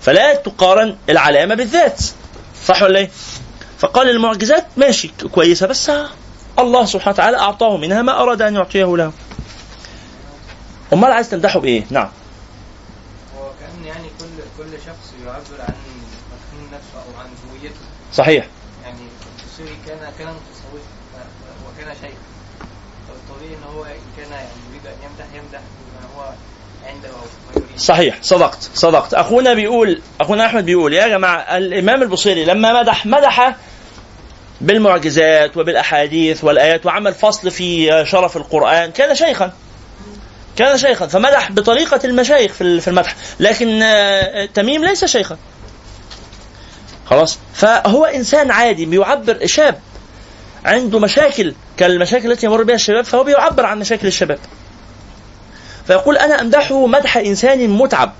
فلا تقارن العلامة بالذات. صح ولا إيه؟ فقال المعجزات ماشي كويسة بس الله سبحانه وتعالى أعطاه منها ما أراد أن يعطيه له. أمال عايز تمدحه بإيه؟ نعم. هو كان يعني كل كل شخص يعبر عن مفهوم نفسه أو عن هويته. صحيح يعني البصيري كان كان متصوف وكان شيخ فالطبيعي ان هو ان كان يعني يريد ان يمدح يمدح بما هو عنده أو ما يريد صحيح. صدقت. صدقت. أخونا بيقول أخونا أحمد بيقول يا جماعة الإمام البصيري لما مدح مدح بالمعجزات وبالأحاديث والآيات وعمل فصل في شرف القرآن كان شيخا. كان شيخا. فمدح بطريقة المشايخ في المدح. لكن آه، تميم ليس شيخا. خلاص؟ فهو إنسان عادي بيعبر شاب عنده مشاكل كالمشاكل التي يمر بها الشباب فهو بيعبر عن مشاكل الشباب. فيقول أنا أمدحه مدح إنسان متعب.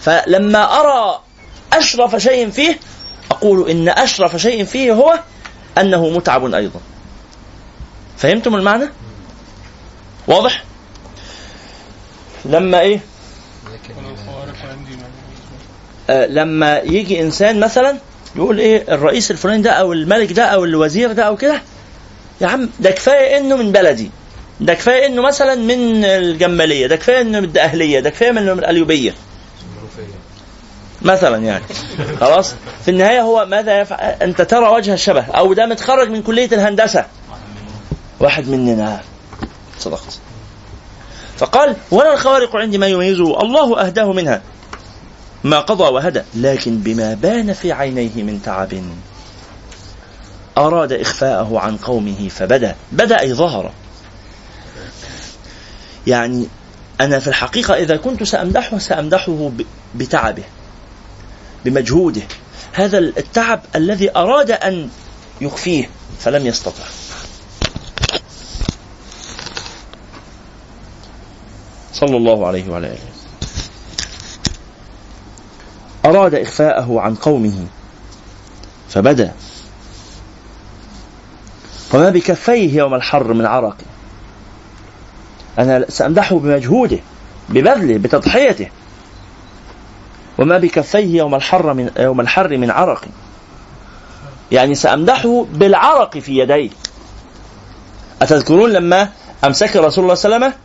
فلما أرى أشرف شيء فيه أقول إن أشرف شيء فيه هو أنه متعب أيضا. فهمتم المعنى؟ واضح؟ لما أنا ما آه، لما يجي إنسان مثلا يقول إيه الرئيس الفلاني ده أو الملك ده أو الوزير ده أو كده يا عم ده كفاية إنه من بلدي. ده كفاية إنه مثلا من الجمالية ده كفاية إنه من الدقهلية ده كفاية انه من القليوبيه مثلا يعني. خلاص؟ في النهاية هو ماذا يفعل؟ أنت ترى وجه الشبه أو ده متخرج من كلية الهندسة. واحد مننا. صدقت. فقال ولا الخوارق عندي ما يميزه الله أهداه منها. ما قضى وهدى لكن بما بان في عينيه من تعب. أراد إخفاءه عن قومه فبدأ بدأ أي ظهر. يعني أنا في الحقيقة إذا كنت سأمدحه سأمدحه بتعبه بمجهوده. هذا التعب الذي أراد أن يخفيه فلم يستطع. صلى الله عليه وعلى آله. أراد إخفاءه عن قومه فبدأ. وما بكفيه يوم الحر من عرق أنا سأمدحه بمجهوده ببذله بتضحيته. وما بكفيه يوم الحر من يوم الحر من عرق. يعني سأمدحه بالعرق في يديه. أتذكرون لما أمسك رسول الله صلى الله عليه وسلم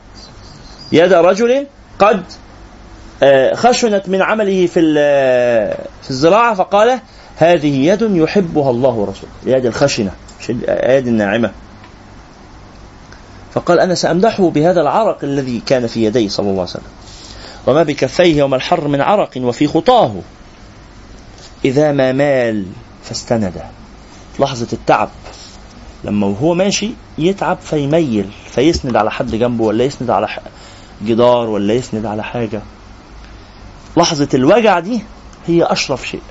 يد رجل قد آه، خشنت من عمله في في الزراعة فقال هذه يد يحبها الله ورسوله. اليد الخشنة مش اليد الناعمة. فقال أنا سأمدحه بهذا العرق الذي كان في يديه صلى الله عليه وسلم. وما بكفيه يوم الحر من عرق وفي خطاه. إذا ما مال فاستند لحظة التعب. لما وهو ماشي يتعب فيميل فيسند على حد جنبه ولا يسند على جدار ولا يسند على حاجة. لحظة الوجع دي هي أشرف شيء.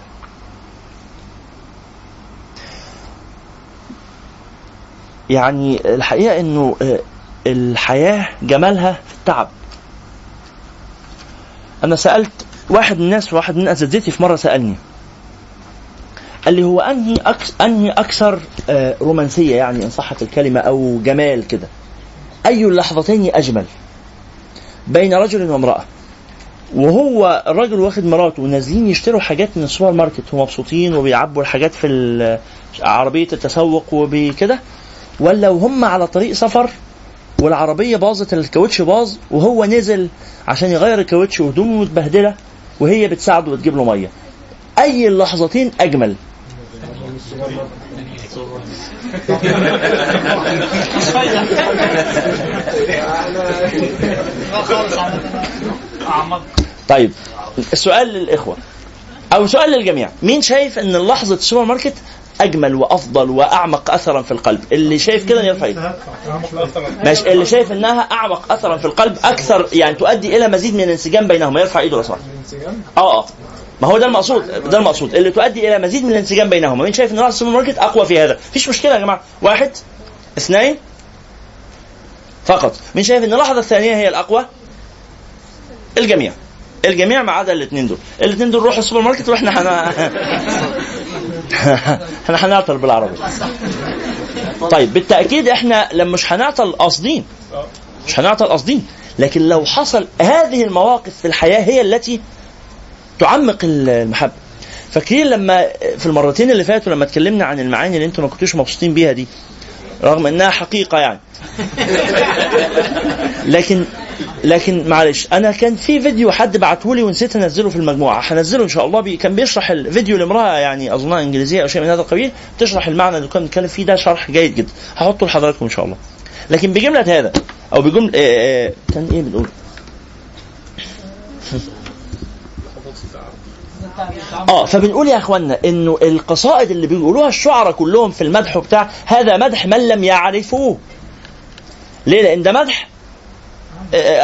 يعني الحقيقة أنه آه، الحياة جمالها في التعب. أنا سألت واحد من الناس واحد من أساتذتي في مرة سألني. قال لي هو أنهي أكس أنهي أكثر آه، رومانسية يعني إن صحت الكلمة أو جمال كده؟ أي اللحظتين أجمل بين رجل وامرأة. وهو الراجل واخد مراته ونازلين يشتروا حاجات من السوبر ماركت ومبسوطين وبيعبوا الحاجات في عربية التسوق وبكده. ولا وهم على طريق سفر والعربية باظت الكاوتش باظ وهو نزل عشان يغير الكاوتش وهدومه متبهدلة وهي بتساعده وتجيب له مية. أي اللحظتين أجمل. طيب السؤال للإخوة. أو سؤال للجميع. مين شايف أن لحظة السوبر ماركت أجمل وأفضل وأعمق اثرا في القلب. اللي شايف كده يرفع ايده ماشي. اللي شايف إنها أعمق اثرا في القلب أكثر يعني تؤدي إلى مزيد من الانسجام بينهما. يرفع إيده لو آه آه. ما هو ده المقصود ده المقصود. اللي تؤدي إلى مزيد من الانسجام بينهما. مين شايف إن راس السوبر ماركت أقوى في هذا؟ مفيش مشكلة يا جماعة. واحد اثنين فقط. مين شايف إن اللحظة الثانية هي الأقوى؟ الجميع. الجميع ما عدا الاثنين دول. الاثنين دول روحوا السوبر ماركت وإحنا [LAUGHS] حنا [LAUGHS] إحنا هنعطل بالعربي. طيب بالتأكيد إحنا لما مش هنعطل قاصدين. مش هنعطل قاصدين. لكن لو حصل هذه المواقف في الحياة هي التي تعمق المحبة. فاكرين لما في المرتين اللي فاتوا لما اتكلمنا عن المعاني اللي أنتم ما كنتوش مبسوطين بيها دي؟ رغم انها حقيقة يعني. [LAUGHS] لكن لكن معلش أنا كان في فيديو حد بعته لي ونسيت أنزله في المجموعة. هنزله إن شاء الله بي كان بيشرح الفيديو لامرأة يعني أظنها إنجليزية أو شيء من هذا القبيل تشرح المعنى اللي كنا بنتكلم فيه ده شرح جيد جدا هحطه لحضراتكم إن شاء الله. لكن بجملة هذا أو بجمله آه آه كان إيه بنقول؟ [LAUGHS] آه فبنقول يا اخوانا إنه القصائد اللي بيقولوها الشعراء كلهم في المدح بتاع هذا مدح من لم يعرفوه. ليه؟ لأن ده مدح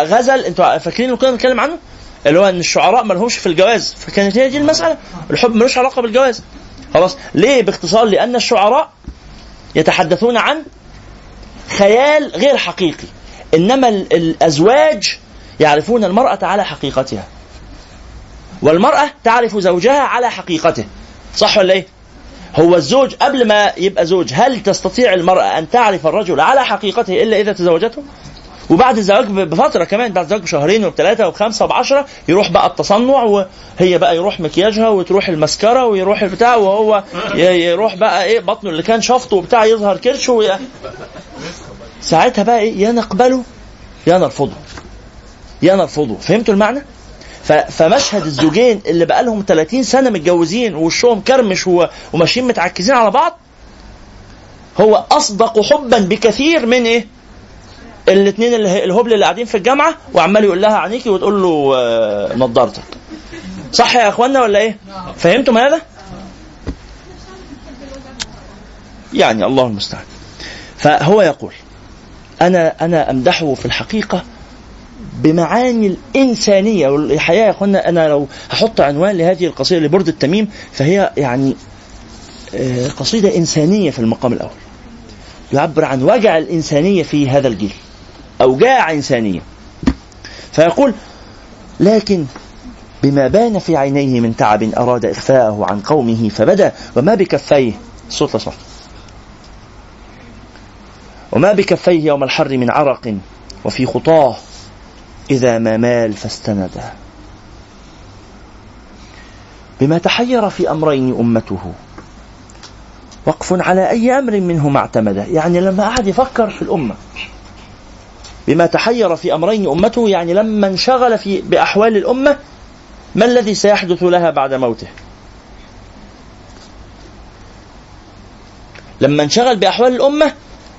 غزل. أنتوا فاكرين اللي كنا بنتكلم عنه؟ اللي هو إن الشعراء ما لهمش في الجواز. فكانت هي دي المسألة. الحب ملوش علاقة بالجواز. خلاص. ليه؟ باختصار لأن الشعراء يتحدثون عن خيال غير حقيقي. إنما ال- الأزواج يعرفون المرأة على حقيقتها. والمرأة تعرف زوجها على حقيقته. صح ولا إيه؟ هو الزوج قبل ما يبقى زوج هل تستطيع المرأة أن تعرف الرجل على حقيقته إلا إذا تزوجته؟ وبعد الزواج بفترة كمان بعد الزواج بشهرين وبثلاثه وبخمسة وبعشرة يروح بقى التصنع وهي بقى يروح مكياجها وتروح المسكرة ويروح البتاع وهو يروح بقى إيه بطنه اللي كان شفطه وبتاع يظهر كرشه. ساعتها بقى إيه يا نقبله يا نرفضه يا نرفضه فهمتوا المعنى؟ فمشهد الزوجين اللي بقى لهم 30 سنة متجوزين ووشهم كرمش وماشيين متعكزين على بعض هو أصدق حبا بكثير من إيه؟ الاثنين اللي الهبل اللي قاعدين في الجامعة وعمال يقول لها عينيكي وتقول له آه، نضارتك. صح يا إخوانا ولا إيه؟ فهمتم هذا؟ يعني الله المستعان. فهو يقول أنا أنا أمدحه في الحقيقة بمعاني الإنسانية والحقيقة يا إخوانا. أنا لو هحط عنوان لهذه القصيدة لبرد التميم فهي يعني آه، قصيدة إنسانية في المقام الأول. يعبر عن وجع الإنسانية في هذا الجيل. أوجاع إنسانية فيقول لكن بما بان في عينيه من تعب أراد إخفاءه عن قومه فبدأ وما بكفيه الصوت لصوت وما بكفيه يوم الحر من عرق وفي خطاه إذا ما مال فاستندا بما تحير في أمرين أمته وقف على أي أمر منهما اعتمد. يعني لما قعد يفكر في الأمة بما تحير في أمرين أمته يعني لما انشغل في بأحوال الأمة ما الذي سيحدث لها بعد موته؟ لما انشغل بأحوال الأمة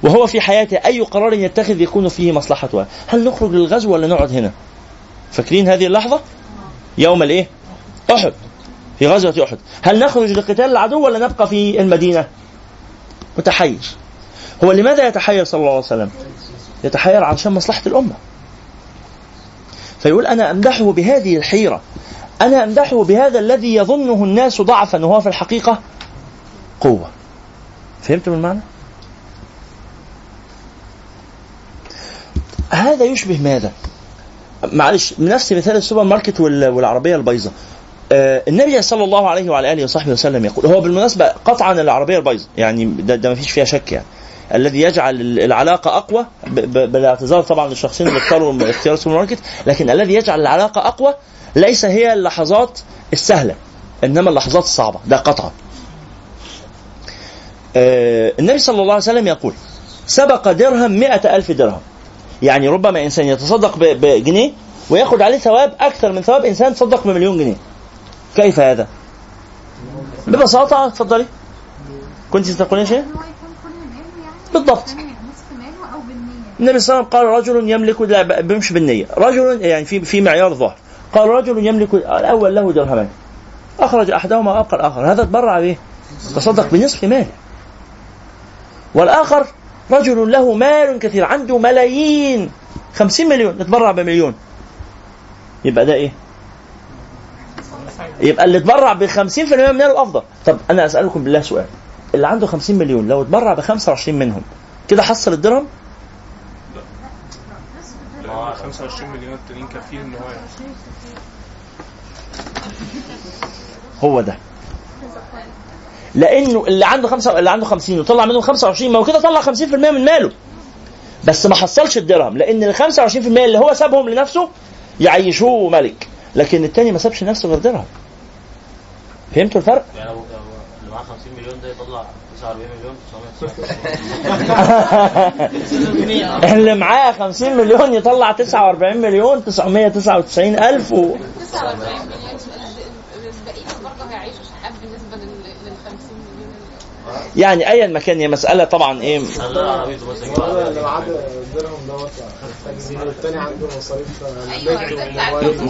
وهو في حياته أي قرار يتخذ يكون فيه مصلحتها. هل نخرج للغزو ولا نقعد هنا؟ فاكرين هذه اللحظة؟ يوم الإيه؟ أحد. في غزوة أحد. هل نخرج لقتال العدو ولا نبقى في المدينة؟ متحير. هو لماذا يتحير صلى الله عليه وسلم؟ يتحير عشان مصلحة الأمة. فيقول أنا أمدحه بهذه الحيرة. أنا أمدحه بهذا الذي يظنه الناس ضعفا وهو في الحقيقة قوة. فهمتم المعنى؟ هذا يشبه ماذا؟ معلش نفس مثال السوبر ماركت وال- والعربية البيضاء آه، النبي صلى الله عليه وعلى آله وصحبه وسلم يقول هو بالمناسبة قطعا العربية البيضاء يعني ده, ده ما فيش فيها شك يعني. الذي يجعل العلاقة أقوى بالاعتذار طبعا للشخصين اللي اختاروا اختيار السوبر ماركت لكن الذي يجعل العلاقة أقوى ليس هي اللحظات السهلة إنما اللحظات الصعبة ده قطعا آه، النبي صلى الله عليه وسلم يقول سبق درهم مئة ألف درهم يعني ربما إنسان يتصدق بجنيه وياخد عليه ثواب أكثر من ثواب إنسان تصدق بمليون جنيه كيف هذا؟ ببساطة اتفضلي كنت تقولين شيء؟ هو يكون كل ماله يعني بالضبط. بالنية النبي صلى الله عليه وسلم قال رجل يملك لا ب- بيمشي بالنية. رجل يعني في في معيار ظهر قال رجل يملك الأول له درهمان. أخرج أحدهما وأبقى الآخر. هذا تبرع به. تصدق بنصف ماله. والآخر رجل له مال كثير. عنده ملايين. خمسين مليون. نتبرع بمليون. يبقى ده إيه؟ يبقى اللي اتبرع ب 50% من ماله أفضل. طب أنا أسألكم بالله سؤال. اللي عنده 50 مليون لو اتبرع ب 25 منهم كده حصل الدرهم؟ لا. 25 مليون التانيين كافيين إن هو. هو ده. لأنه اللي عنده خمسة اللي عنده 50 وطلع منهم 25 ما هو كده طلع 50% من ماله. بس ما حصلش الدرهم لأن ال 25% اللي هو سابهم لنفسه يعيشوه ملك لكن التاني ما سابش نفسه غير درهم. فهمتوا الفرق؟ يعني 50 مليون ده يطلع 49 مليون 999 [LAUGHS] اللي معاه 50 مليون يطلع 49 مليون 999 ألف و... 49 مليون الباقيين برضه هيعيشوا شحات بالنسبة لل لل 50 مليون اللي- يعني ايا ما كان هي مسألة طبعا إيه.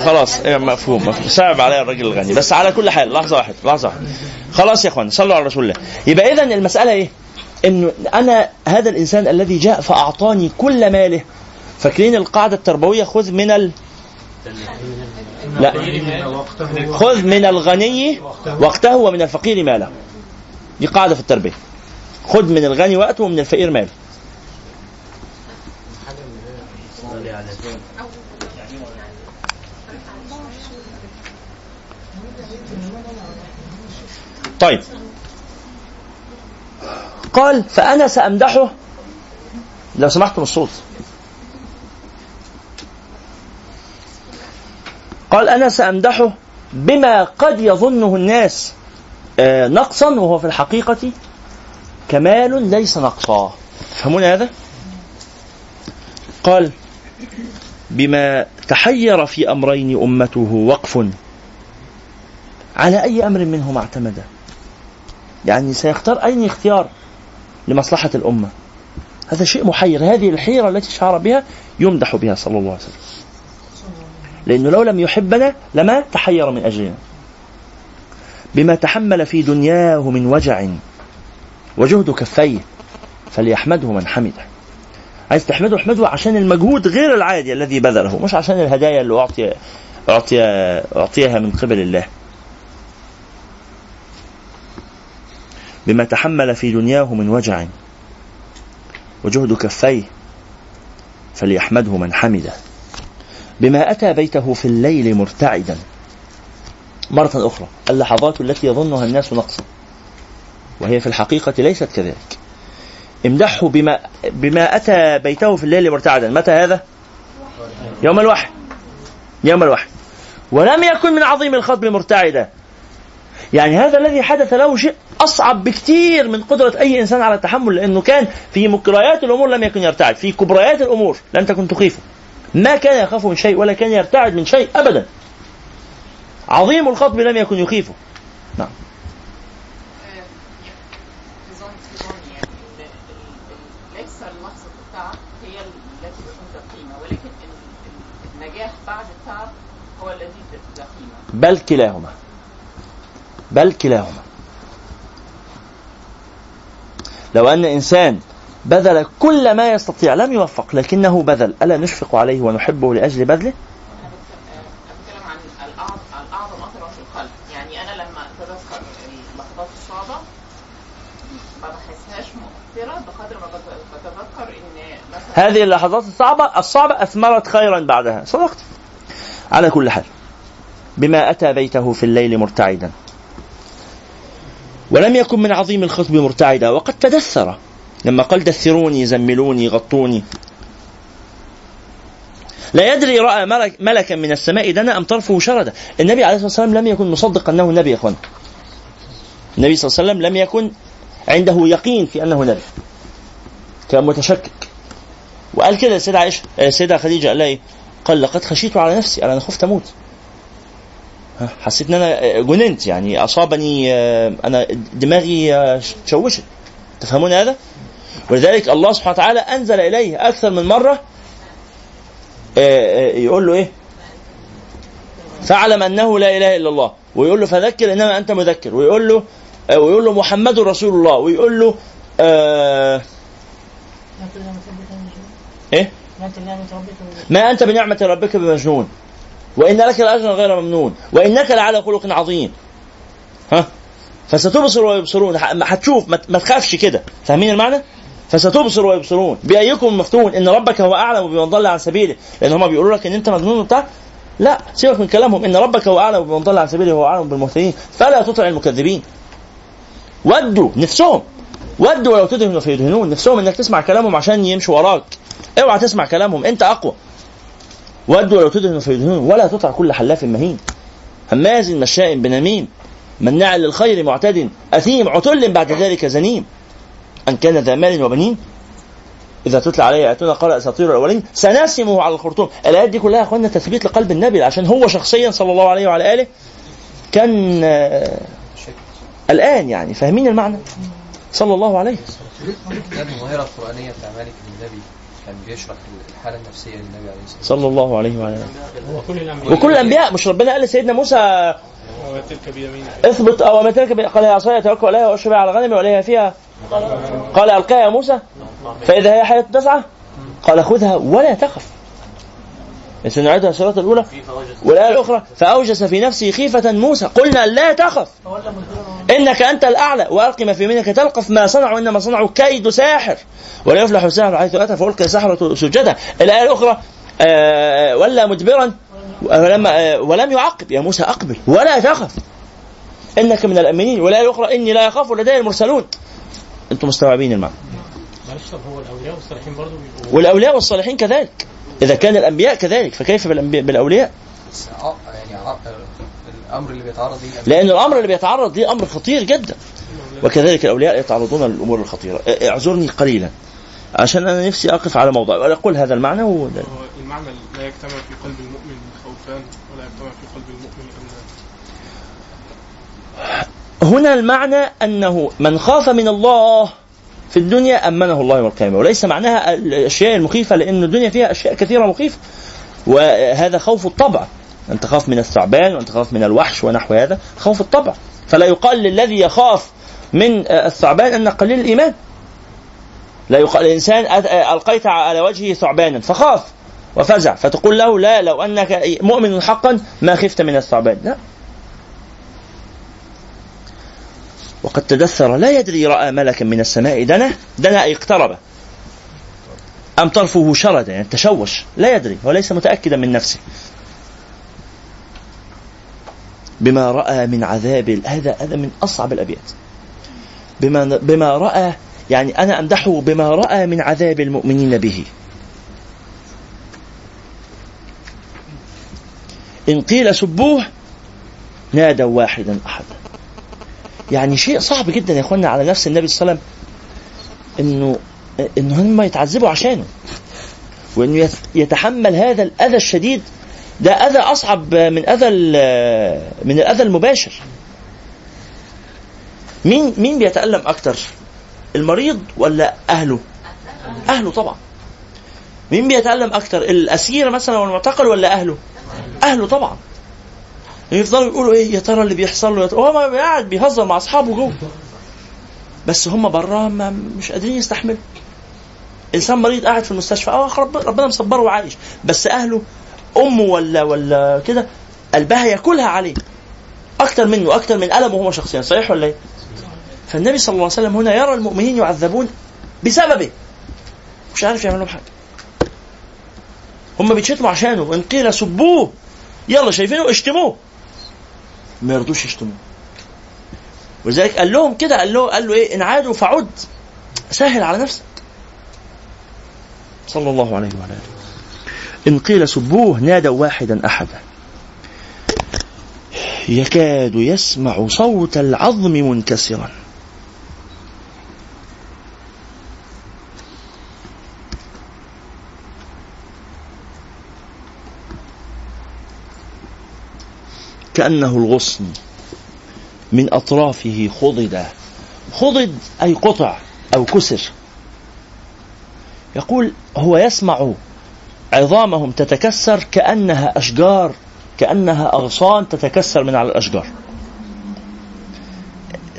خلاص إيه مفهوم مفهوم. صعب عليا الراجل الغني. بس على كل حال لحظة واحدة لحظة واحدة خلاص يا إخوان صلوا على رسول الله. يبقى اذا المسألة إيه؟ إنه أنا هذا الإنسان الذي جاء فأعطاني كل ماله. فاكرين القاعدة التربوية؟ خذ من ال لا. خذ من الغني وقته ومن الفقير ماله. دي قاعدة في التربية. خذ من الغني وقته ومن الفقير ماله طيب. قال فأنا سأمدحه لو سمحتم الصوت. قال أنا سأمدحه بما قد يظنه الناس. نقصا وهو في الحقيقة كمال ليس نقصا. تفهمون هذا؟ قال بما تحير في أمرين أمته وقف على أي أمر منهما اعتمد. يعني سيختار أي اختيار لمصلحة الأمة. هذا شيء محير. هذه الحيرة التي شعر بها يمدح بها صلى الله عليه وسلم. لأنه لو لم يحبنا لما تحير من أجلنا. بما تحمل في دنياه من وجع وجهد كفيه فليحمده من حمده. عايز تحمده احمده عشان المجهود غير العادي الذي بذله مش عشان الهدايا اللي أعطي أعطي أعطيها من قبل الله. بما تحمل في دنياه من وجع وجهد كفيه فليحمده من حمده. بما أتى بيته في الليل مرتعدا مرة أخرى اللحظات التي يظنها الناس نقصا. وهي في الحقيقة ليست كذلك. امدحه بما بما أتى بيته في الليل مرتعدا متى هذا؟ يوم الوحي. يوم الوحي. ولم يكن من عظيم الخطب مرتعدا يعني هذا الذي حدث له شيء أصعب بكثير من قدرة أي إنسان على التحمل لأنه كان في مكريات الأمور لم يكن يرتعد. في كبريات الأمور لم تكن تخيفه. ما كان يخاف من شيء ولا كان يرتعد من شيء أبدا. عظيم الخطب لم يكن يخيفه. نعم. بل كلاهما. بل كلاهما. لو أن إنسان بذل كل ما يستطيع لم يوفق لكنه بذل. ألا نشفق عليه ونحبه لأجل بذله أنا بت- آه، بتكلم عن الاعظم الاعظم اثرا في القلب يعني أنا لما اتذكر اللحظات الصعبه ما بحسهاش مؤثره بقدر ما بت- بتذكر ان مثلا هذه اللحظات الصعبة الصعبة أثمرت خيرا بعدها. صدقت؟ على كل حال بما أتى بيته في الليل مرتعدا. ولم يكن من عظيم الخطب مرتعدا. وقد تدثر. لما قال دثروني زملوني غطوني. لا يدري رأى ملك ملكا من السماء دنا أم طرفه شردا. النبي عليه الصلاة والسلام لم يكن مصدق أنه نبي يا أخوان. النبي صلى الله عليه وسلم لم يكن عنده يقين في أنه نبي. كان متشكك. وقال كده السيدة عائشة آه، السيدة خديجة قال لها إيه؟ قال لقد خشيت على نفسي أنا خفت أموت ها، حسيت إن أنا آه، جننت يعني أصابني آه، أنا دماغي آه، تشوشت تفهمون هذا؟ ولذلك الله سبحانه وتعالى أنزل إليه أكثر من مرة آه، آه، يقول له إيه؟ فاعلم أنه لا إله إلا الله ويقول له فذكر إنما أنت مذكر ويقول له آه، ويقول له محمد رسول الله ويقول له آه ما أنت بنعمة ربك بمجنون إيه؟ ما أنت بنعمة ربك بمجنون. ما أنت بنعمة ربك بمجنون. وإن لك لأجرا غير ممنون. وإنك لعلى خلق عظيم. ها؟ فستبصر ويبصرون. هتشوف ما تخافش كده. فاهمين المعنى؟ فستبصر ويبصرون. بأيكم المفتون إن ربك هو أعلم بمن ضل عن سبيله. لأن هم بيقولوا لك إن أنت مجنون وبتاع. لا. سيبك من كلامهم. إن ربك هو أعلم بمن ضل عن سبيله وهو أعلم بالمهتدين. فلا تطع المكذبين. ودوا نفسهم. ودوا ولو تدهن فيدهنون. نفسهم إنك تسمع كلامهم عشان يمشوا وراك. اوعى تسمع كلامهم انت أقوى. ودوا ولو تدهن فيدهنون ولا تطع كل حلاف مهين. هماز مشاء بنميم مناع للخير معتد أثيم عتل بعد ذلك زنيم. أن كان ذا مال وبنين إذا تتلى عليه اياتنا قال أساطير الأولين سنسمه على الخرطوم. الآيات دي كلها يا أخوانا تثبيت لقلب النبي عشان هو شخصيا صلى الله عليه وعلى آله كان آه، الآن يعني فاهمين المعنى؟ صلى الله عليه. كتاب المظاهرة القرآنية بتاع مالك النبي. كان بيشرح الحالة النفسية للنبي عليه الصلاة والسلام. صلى الله عليه وعلى آله. وكل الأنبياء مش ربنا قال لسيدنا موسى اثبت أو ما تلك قال يا عصاي اتوكل عليها واشرب على غنمي وليها فيها. قال ألقاها يا موسى؟ فإذا هي حياة تسعى قال خذها ولا تخف. سنعيدها الصلاة الأولى والآية الأخرى فأوجس في نفسه خيفة موسى. قلنا لا تخف. إنك أنت الأعلى وألق ما في يمينك تلقف. ما صنعوا إنما صنعوا كيد ساحر. ولا يفلح الساحر حيث أتى فألقي السحرة سجدا. الآية الأخرى آه ولا مدبرا ولما آه ولم يعقب. يا موسى أقبل ولا تخف. إنك من الأمنين والآية الأخرى إني لا يخاف لدي المرسلون. أنتم مستوعبين المعنى. معلش طب هو الأولياء والصالحين برضه والأولياء والصالحين كذلك. إذا كان الأنبياء كذلك فكيف بالأنبياء بالأولياء؟ يعني الأمر اللي بيتعرض ليه؟ لأن الأمر اللي بيتعرض ليه أمر خطير جدا. وكذلك الأولياء يتعرضون للأمور الخطيرة. ا- اعذرني قليلا. عشان أنا نفسي أقف على موضوع. وأقول هذا المعنى و... هو المعنى لا يجتمع في قلب المؤمن خوفان ولا يجتمع في قلب المؤمن امنان هنا المعنى أنه من خاف من الله في الدنيا أمنه الله يوم القيامة. وليس معناها الأشياء المخيفة لأن الدنيا فيها أشياء كثيرة مخيفة. وهذا خوف الطبع. أن تخاف من الثعبان وأن تخاف من الوحش ونحو هذا. خوف الطبع. فلا يقال للذي يخاف من الثعبان أن قليل الإيمان. لا يقال الإنسان ألقيت على وجهه ثعبانا فخاف وفزع. فتقول له لا لو أنك مؤمن حقا ما خفت من الثعبان. لا. وقد تدثر لا يدري رأى ملكا من السماء دنا دنا أي اقترب. أم طرفه شرد يعني تشوش لا يدري وليس متأكدا من نفسه. بما رأى من عذاب هذا هذا من أصعب الأبيات. بما بما رأى يعني أنا أمدحه بما رأى من عذاب المؤمنين به. إن قيل سبوه نادوا واحدا أحدا. يعني شيء صعب جدا يا اخوانا على نفس النبي صلى الله عليه وسلم إنه انه هم يتعذبوا عشانه. وإنه يت- يتحمل هذا الأذى الشديد. ده أذى أصعب من أذى من الأذى المباشر. مين مين بيتألم أكتر المريض ولا أهله؟ أهله طبعا. مين بيتألم أكتر الاسير مثلا والمعتقل ولا أهله؟ أهله طبعا. يفضلوا يقولوا إيه يا ترى اللي بيحصل له هو قاعد بيهزر مع أصحابه جوه. بس هم براه ما مش قادرين يستحملوا. إنسان مريض قاعد في المستشفى آه رب ربنا مصبره وعايش. بس أهله أمه ولا ولا كده قلبها ياكلها عليه. أكتر منه أكتر من ألمه هو شخصيا صحيح ولا إيه؟ فالنبي صلى الله عليه وسلم هنا يرى المؤمنين يعذبون بسببه. مش عارف يعمل لهم حاجة. هم بيتشتموا عشانه. وإن قيل سبوه يلا شايفينه؟ اشتموه. ما يرضوش يشتموه ولذلك قال لهم كده قال له قال له إيه؟ إن عادوا فعد. سهل على نفسك. صلى الله عليه وعلى آله. إن قيل سبوه نادوا واحدا أحدا. يكاد يسمع صوت العظم منكسرا. كأنه الغصن من أطرافه خضد. خضد أي قطع أو كسر. يقول هو يسمع عظامهم تتكسر كأنها أشجار كأنها أغصان تتكسر من على الأشجار.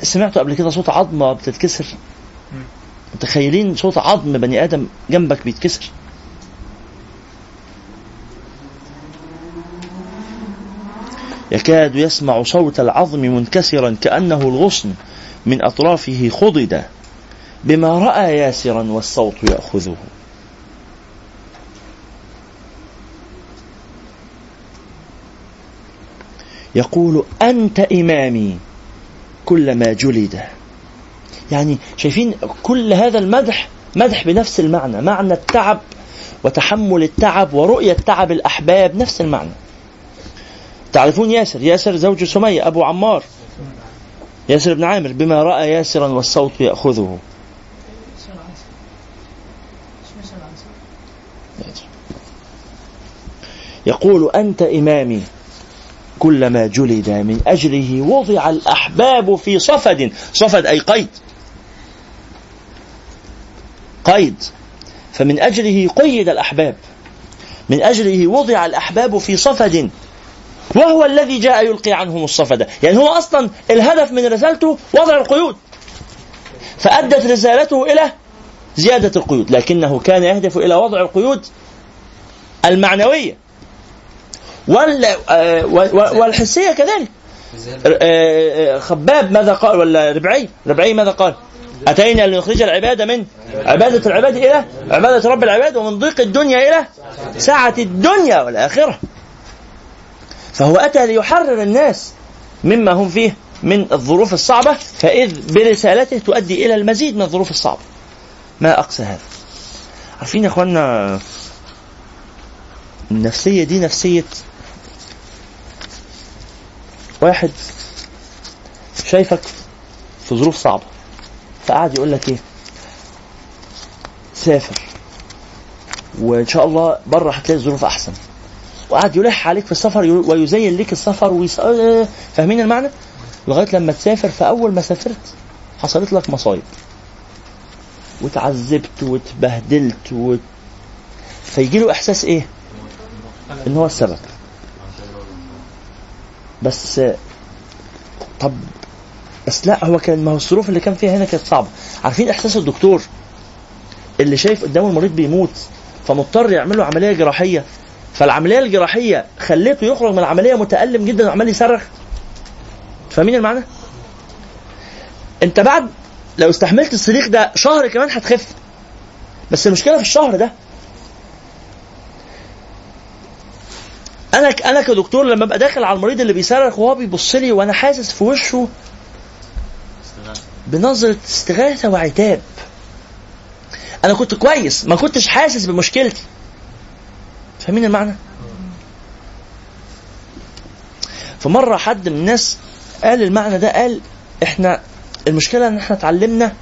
سمعتوا قبل كده صوت عظمة بتتكسر؟ متخيلين صوت عظم بني آدم جنبك بيتكسر؟ يكاد يسمع صوت العظم منكسرا كأنه الغصن من أطرافه خضد بما رأى ياسرا والصوت يأخذه. يقول أنت إمامي كلما جلد. يعني شايفين كل هذا المدح مدح بنفس المعنى معنى التعب وتحمل التعب ورؤية تعب الأحباب نفس المعنى. تعرفون ياسر؟ ياسر زوج سمية أبو عمار. ياسر بن عامر بما رأى ياسرا والصوت يأخذه. يقول أنت إمامي. كلما جلد من أجله وضع الأحباب في صفد. صفد أي قيد. قيد. فمن أجله قيد الأحباب. من أجله وضع الأحباب في صفد. وهو الذي جاء يلقي عنهم الصفد. يعني هو أصلا الهدف من رسالته وضع القيود. فأدت رسالته إلى زيادة القيود لكنه كان يهدف إلى وضع القيود المعنوية. آه، والحسية كذلك. آه، آه، خباب ماذا قال؟ ولا ربعي؟ ربعي ماذا قال؟ أتينا لنخرج العباد من عبادة العباد إلى عبادة رب العباد ومن ضيق الدنيا إلى سعة الدنيا والآخرة. فهو أتى ليحرر الناس مما هم فيه من الظروف الصعبة فإذ برسالته تؤدي إلى المزيد من الظروف الصعبة. ما أقسى هذا؟ عارفين يا أخوانا النفسية دي نفسية واحد شايفك في ظروف صعبة فقعد يقول لك إيه؟ سافر وإن شاء الله بره هتلاقي الظروف أحسن. وقعد يلح عليك في السفر ويزين لك السفر ويس... فاهمين المعنى؟ لغاية لما تسافر فأول ما سافرت حصلت لك مصايب. وتعذبت وتبهدلت و... فيجي له إحساس إيه؟ إن هو السبب. بس طب بس لا هو كان ما هو الظروف اللي كان فيها هنا كانت صعبة. عارفين إحساس الدكتور؟ اللي شايف قدامه المريض بيموت فمضطر يعمل له عملية جراحية. فالعملية الجراحية خليته يخرج من العملية متألم جدا وعمال يصرخ. فاهمين المعنى؟ انت بعد لو استحملت الصريخ ده شهر كمان هتخف. بس المشكلة في الشهر ده. أنا أنا كدكتور لما ابقى داخل على المريض اللي بيصرخ وهو بيبص لي وأنا حاسس في وشه بنظرة استغاثة وعتاب. أنا كنت كويس ما كنتش حاسس بمشكلتي. فاهمين المعنى؟ فمرة حد من الناس قال المعنى ده قال إحنا المشكلة إن إحنا اتعلمنا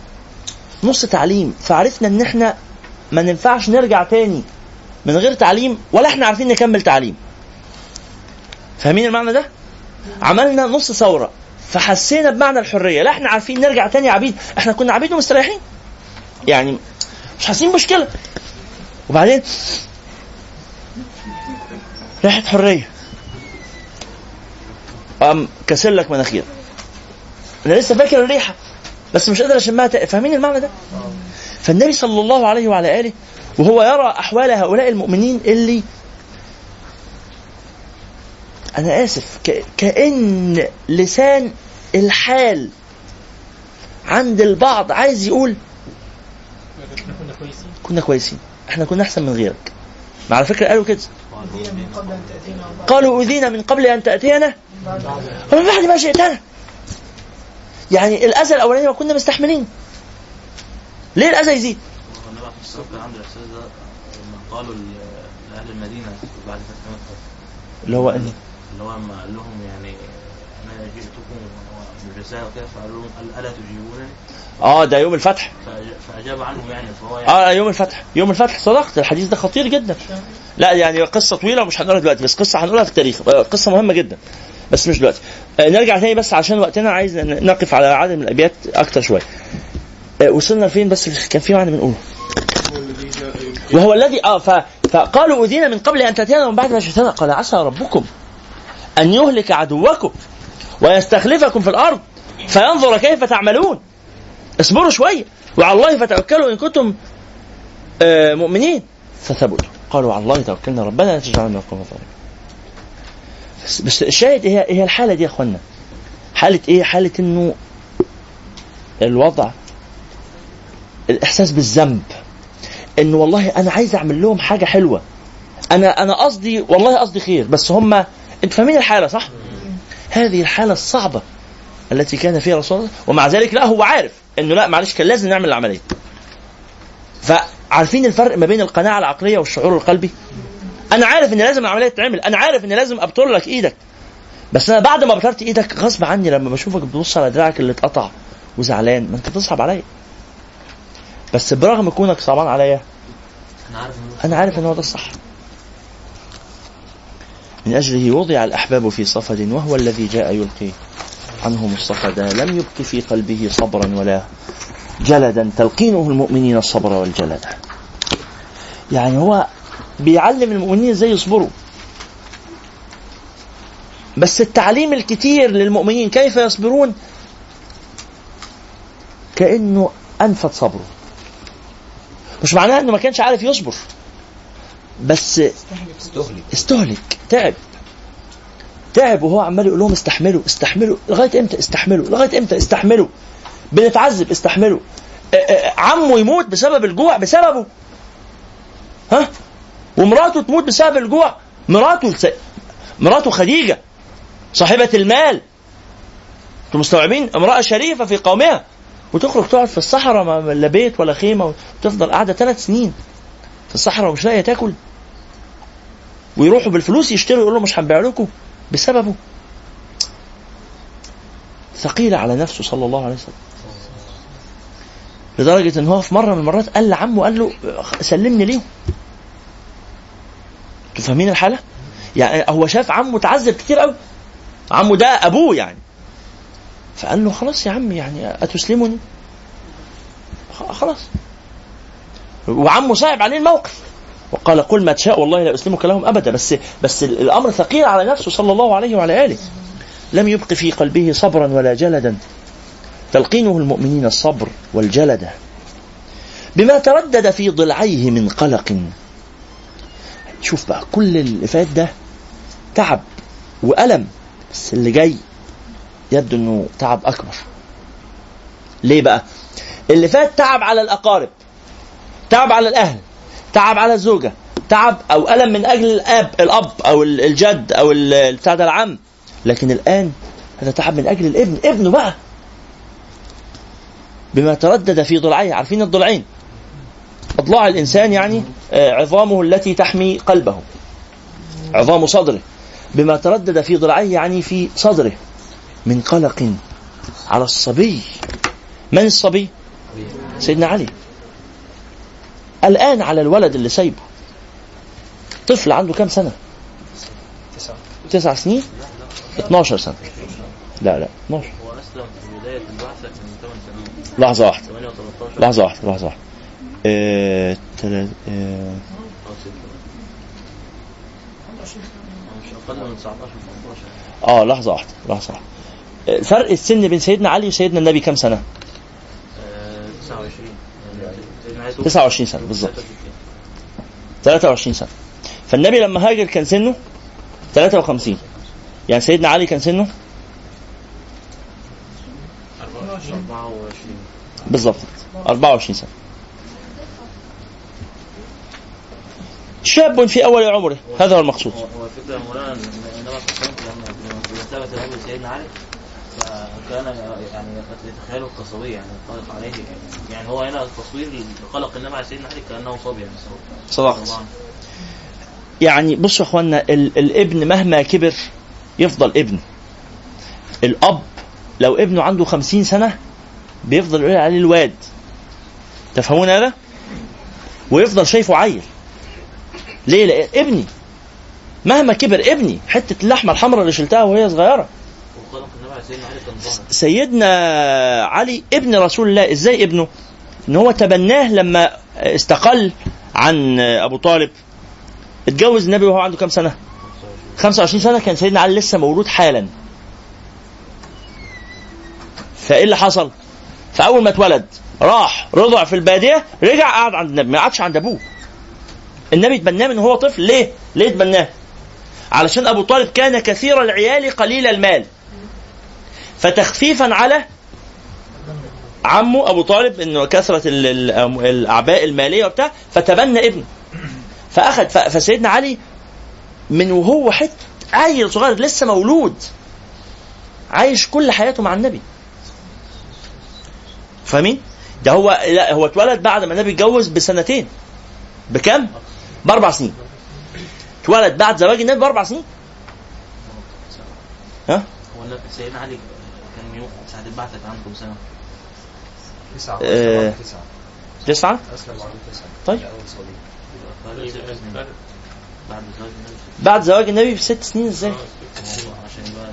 نص تعليم فعرفنا إن إحنا ما ننفعش نرجع تاني من غير تعليم ولا إحنا عارفين نكمل تعليم. فاهمين المعنى ده؟ عملنا نص ثورة فحسينا بمعنى الحرية لا إحنا عارفين نرجع تاني عبيد إحنا كنا عبيد ومستريحين. يعني مش حاسين مشكله وبعدين ريحة حرية. قام كسر لك مناخير. أنا لسه فاكر الريحة بس مش قادر أشمها فاهمين المعنى ده؟ فالنبي صلى الله عليه وعلى آله وهو يرى أحوال هؤلاء المؤمنين اللي أنا آسف كأن لسان الحال عند البعض عايز يقول كنا كويسين. كنا كويسين. إحنا كنا أحسن من غيرك. على فكرة قالوا كده. قالوا أوذينا من قبل أن تأتينا ومن بعد ما جئتنا يعني الأذى الأولاني ما كنا مستحملين ليه الأذى يزيد؟ الاحساس ده لما قالوا لاهل المدينة بعد فتح مكه اللي هو أنهي؟ اللي هو لما قال لهم يعني أنا جئتكم بالرساله وكده فقالوا لهم "أل- ألا تجيبونني آه ده يوم الفتح. فأجاب عنهم يعني فهو يعني آه يوم الفتح. يوم الفتح صدقت. الحديث ده خطير جدا. لا يعني قصة طويلة ومش هنقولها دلوقتي بس قصة هنقولها في التاريخ. قصة مهمة جدا بس مش دلوقتي. آه، نرجع تاني بس عشان وقتنا عايز نقف على عدد من الأبيات أكتر شوية. آه، وصلنا لفين بس؟ كان في معنى بنقوله. وهو الذي آه ف... فقالوا أوذينا من قبل أن تأتينا ومن بعد ما جئتنا قال عسى ربكم أن يهلك عدوكم ويستخلفكم في الأرض فينظر كيف تعملون. اصبروا شوية وعلى الله فتوكلوا إن كنتم آه، مؤمنين. فثبتوا. قالوا على الله توكلنا ربنا لا تجعلنا من القوم الظالمين. بس, بس الشاهد هي هي الحالة دي يا إخوانا. حالة إيه؟ حالة إنه الوضع الإحساس بالذنب إنه والله أنا عايز أعمل لهم حاجة حلوة. أنا أنا قصدي والله قصدي خير بس هم أنتوا فاهمين الحالة صح؟ هذه الحالة الصعبة التي كان فيها رسول الله ومع ذلك لا هو عارف. إنه لا معلش كان لازم نعمل العملية. فعارفين الفرق ما بين القناعة العقلية والشعور القلبي؟ أنا عارف إن لازم العملية تتعمل أنا عارف إن لازم أبطر لك إيدك. بس أنا بعد ما ابطرت إيدك غصب عني لما بشوفك بتبص على دراعك اللي اتقطع وزعلان ما أنت بتصعب عليا. بس برغم كونك صعبان عليا أنا عارف إن هو ده الصح. من أجله وضع الأحباب في صفد وهو الذي جاء يلقي عنهم الصفد لم يبق في قلبه صبرا ولا جلدا تلقينه المؤمنين الصبر والجلد. يعني هو بيعلم المؤمنين إزاي يصبروا. بس التعليم الكتير للمؤمنين كيف يصبرون؟ كأنه انفت صبره. مش معناها إنه ما كانش عارف يصبر. بس استهلك. استهلك. تعب. تعب وهو عمال يقول لهم استحملوا استحملوا. لغاية إمتى استحملوا؟ لغاية إمتى استحملوا؟ بنتعذب استحملوا. عمه يموت بسبب الجوع بسببه. ها؟ ومراته تموت بسبب الجوع. مراته. مراته خديجة صاحبة المال. أنتوا مستوعبين؟ امرأة شريفة في قومها. وتخرج تقعد في الصحراء لا بيت ولا خيمة وتفضل قاعدة ثلاث سنين في الصحراء ومش لاقية تاكل. ويروحوا بالفلوس يشتروا يقولوا مش هنبيع لكم. بسببه. ثقيلة على نفسه صلى الله عليه وسلم. لدرجة إن هو في مرة من المرات قال لعمه قال له سلمني ليهم. أنتوا فاهمين الحالة؟ يعني هو شاف عمه تعذب كتير قوي. عمه ده أبوه يعني. فقال له خلاص يا عم يعني أتسلمني؟ خ- خلاص. وعمه صعب عليه الموقف. وقال قل ما تشاء والله لا اسلمك لهم أبدا. بس بس الأمر ثقيل على نفسه صلى الله عليه وعلى آله. لم يبق في قلبه صبرا ولا جلدا. تلقينه المؤمنين الصبر والجلد. بما تردد في ضلعيه من قلق. شوف بقى كل اللي فات ده تعب وألم. بس اللي جاي يبدو إنه تعب أكبر. ليه بقى؟ اللي فات تعب على الأقارب تعب على الأهل. تعب على الزوجه تعب أو ألم من أجل الآب الأب أو ال- الجد أو بتاع ده العم. لكن الآن هذا تعب من أجل الابن. ابنه بقى. بما تردد في ضلعيه عارفين الضلعين أضلاع الإنسان يعني آه، عظامه التي تحمي قلبه. عظام صدره. بما تردد في ضلعيه يعني في صدره. من قلق على الصبي. من الصبي؟ سيدنا علي. الآن على الولد اللي سايبه. طفل عنده كام سنة؟ تسعة تسع سنين؟ 12 سنة. لا لا 12 هو اسلم في بدايه البعثه كان 8 سنوات لحظة واحدة. 8 و13 لحظة واحدة لحظة واحدة. آه، تلا- آه، أو 6 مش أقل من 19 18 آه لحظة واحدة لحظة واحدة. آه، فرق السن بين سيدنا علي وسيدنا النبي كام سنة؟ آه، 29 يعني سيدنا علي توفي 29 سنة بالظبط 63. 23 سنة. فالنبي لما هاجر كان سنه 53 يعني سيدنا علي كان سنه 24 بالظبط 24 سنة. شاب في أول عمره هذا هو المقصود. هو الفكرة مولانا ان النبي صلى الله عليه وسلم لما لما ثبت سيدنا علي فكان يعني يتخيله القصوية يعني ينطلق عليه يعني هو هنا التصوير لقلق النبي على سيدنا علي كأنه صبي يعني صدقت يعني بصوا يا أخوانا ال- الابن مهما كبر يفضل ابن. الأب لو ابنه عنده خمسين سنة بيفضل يقول عليه الواد. تفهمون هذا؟ ويفضل شايفه عيل. ليه؟ لأ ابني مهما كبر ابني حتة اللحمة الحمراء اللي شلتها وهي على سيدنا علي ابن رسول الله. إزاي ابنه؟ إن هو تبناه لما استقل عن أبو طالب. اتجوز النبي وهو عنده كام سنة؟ 25 سنة. كان سيدنا علي لسه مولود حالا. فإيه اللي حصل؟ فأول ما اتولد راح رضع في البادية رجع قعد عند النبي ما قعدش عند أبوه. النبي تبناه من هو طفل. ليه؟ ليه تبناه؟ علشان أبو طالب كان كثير العيال قليل المال. فتخفيفا على عمه أبو طالب إنه كثرة ال- ال- الأعباء المالية وبتاع فتبنى ابنه فأخذ فسيدنا علي من وهو حتة عيل صغير لسه مولود عايش كل حياته مع النبي فاهمين؟ ده هو لا هو اتولد بعد ما النبي اتجوز بسنتين بكم؟ بأربع سنين اتولد بعد زواج النبي بأربع سنين ها؟ هو سيدنا علي البعثة كان كام سنة؟ تسعة آه. تسعة تسعة؟ أسلم وعنده تسعة طيب. بعد زواج النبي بست سنين إزاي؟ هو عشان يبقى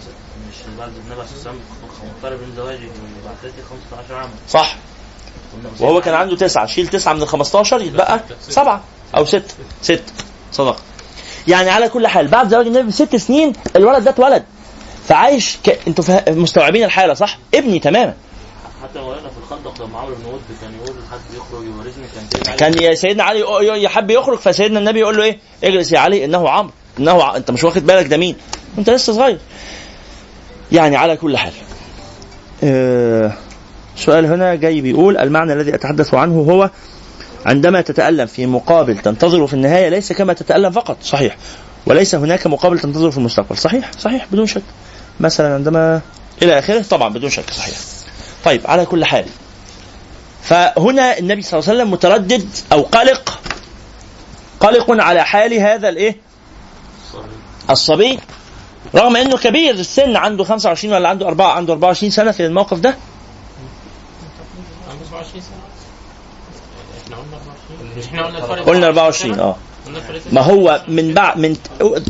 مش بعد النبي عليه الصلاة والسلام مقترب من زواجه وبعثته 15 عاما صح وهو كان عنده تسعة شيل تسعة من ال 15 يتبقى سبعة أو ستة ستة صدق يعني على كل حال بعد زواج النبي بست سنين الولد ده اتولد فعايش ك... أنتوا فه... مستوعبين الحالة صح؟ ابني تماما حتى مولانا في الخندق لما عمرو بن ود كان يقول حد يخرج يورثني كان كان يا سيدنا علي يحب يخرج فسيدنا النبي يقول له إيه؟ اجلس يا علي إنه عمرو إنه ع... أنت مش واخد بالك ده مين؟ أنت لسه صغير. يعني على كل حال. آه... سؤال هنا جاي بيقول المعنى الذي أتحدث عنه هو عندما تتألم في مقابل تنتظر في النهاية ليس كما تتألم فقط صحيح وليس هناك مقابل تنتظر في المستقبل صحيح صحيح بدون شك مثلا عندما إلى آخره طبعا بدون شك صحيح. طيب على كل حال. فهنا النبي صلى الله عليه وسلم متردد أو قلق قلق على حال هذا الإيه؟ الصبي. رغم إنه كبير السن عنده 25 ولا عنده 4 عنده 24 سنة في الموقف ده. عنده 27 سنة إحنا قلنا 24 مش إحنا قلنا الفرق قلنا 24 آه ما هو من بعد من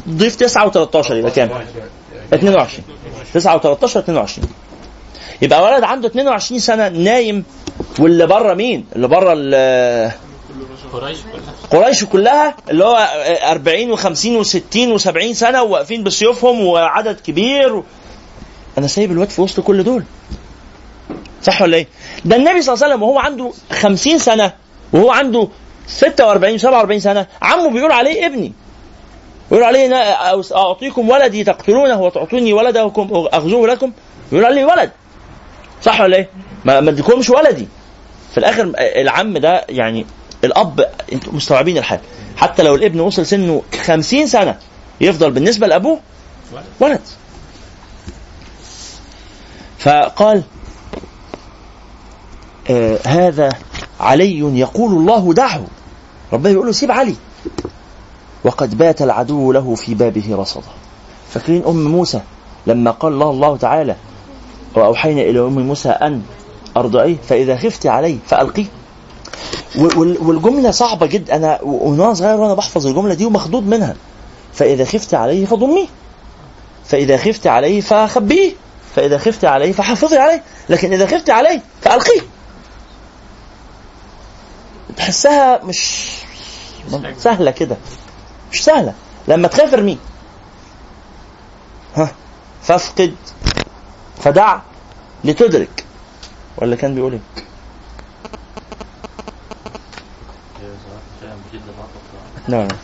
ضيف 9 و13 يبقى كام؟ 22 9 و13 22 يبقى ولد عنده 22 سنة نايم واللي بره مين؟ اللي بره ال- قريش كلها اللي هو 40 و50 و60 و70 سنة وواقفين بسيوفهم وعدد كبير و... أنا سايب الواد في وسط كل دول صح ولا إيه؟ ده النبي صلى الله عليه وسلم وهو عنده 50 سنة وهو عنده 46 47 سنة عمه بيقول عليه ابني بيقول عليه أعطيكم ولدي تقتلونه وتعطوني ولدكم أخذوه لكم. بيقول عليه ولد. صح ولا إيه؟ ما أديكمش ولدي. في الآخر العم ده يعني الأب أنتوا مستوعبين الحال. حتى لو الابن وصل سنه 50 سنة يفضل بالنسبة لأبوه ولد. فقال آه هذا علي يقول الله دعه. ربنا يقول له سيب علي. وقد بات العدو له في بابه رصدا فاكرين أم موسى لما قال الله الله تعالى وأوحينا إلى أم موسى أن ارضعيه فإذا خفت عليه فالقيه وال- والجملة صعبة جدا أنا وأنا صغير وأنا بحفظ الجملة دي ومخضوض منها. فإذا خفت عليه فضميه فإذا خفت عليه فخبيه. فإذا خفت عليه فحافظي عليه. لكن إذا خفت عليه فالقيه تحسها مش سهلة كده. مش سهلة. لما تخاف ارميه. ها فافقد فدع لتدرك. ولا كان بيقول إيه؟ لا [LAUGHS]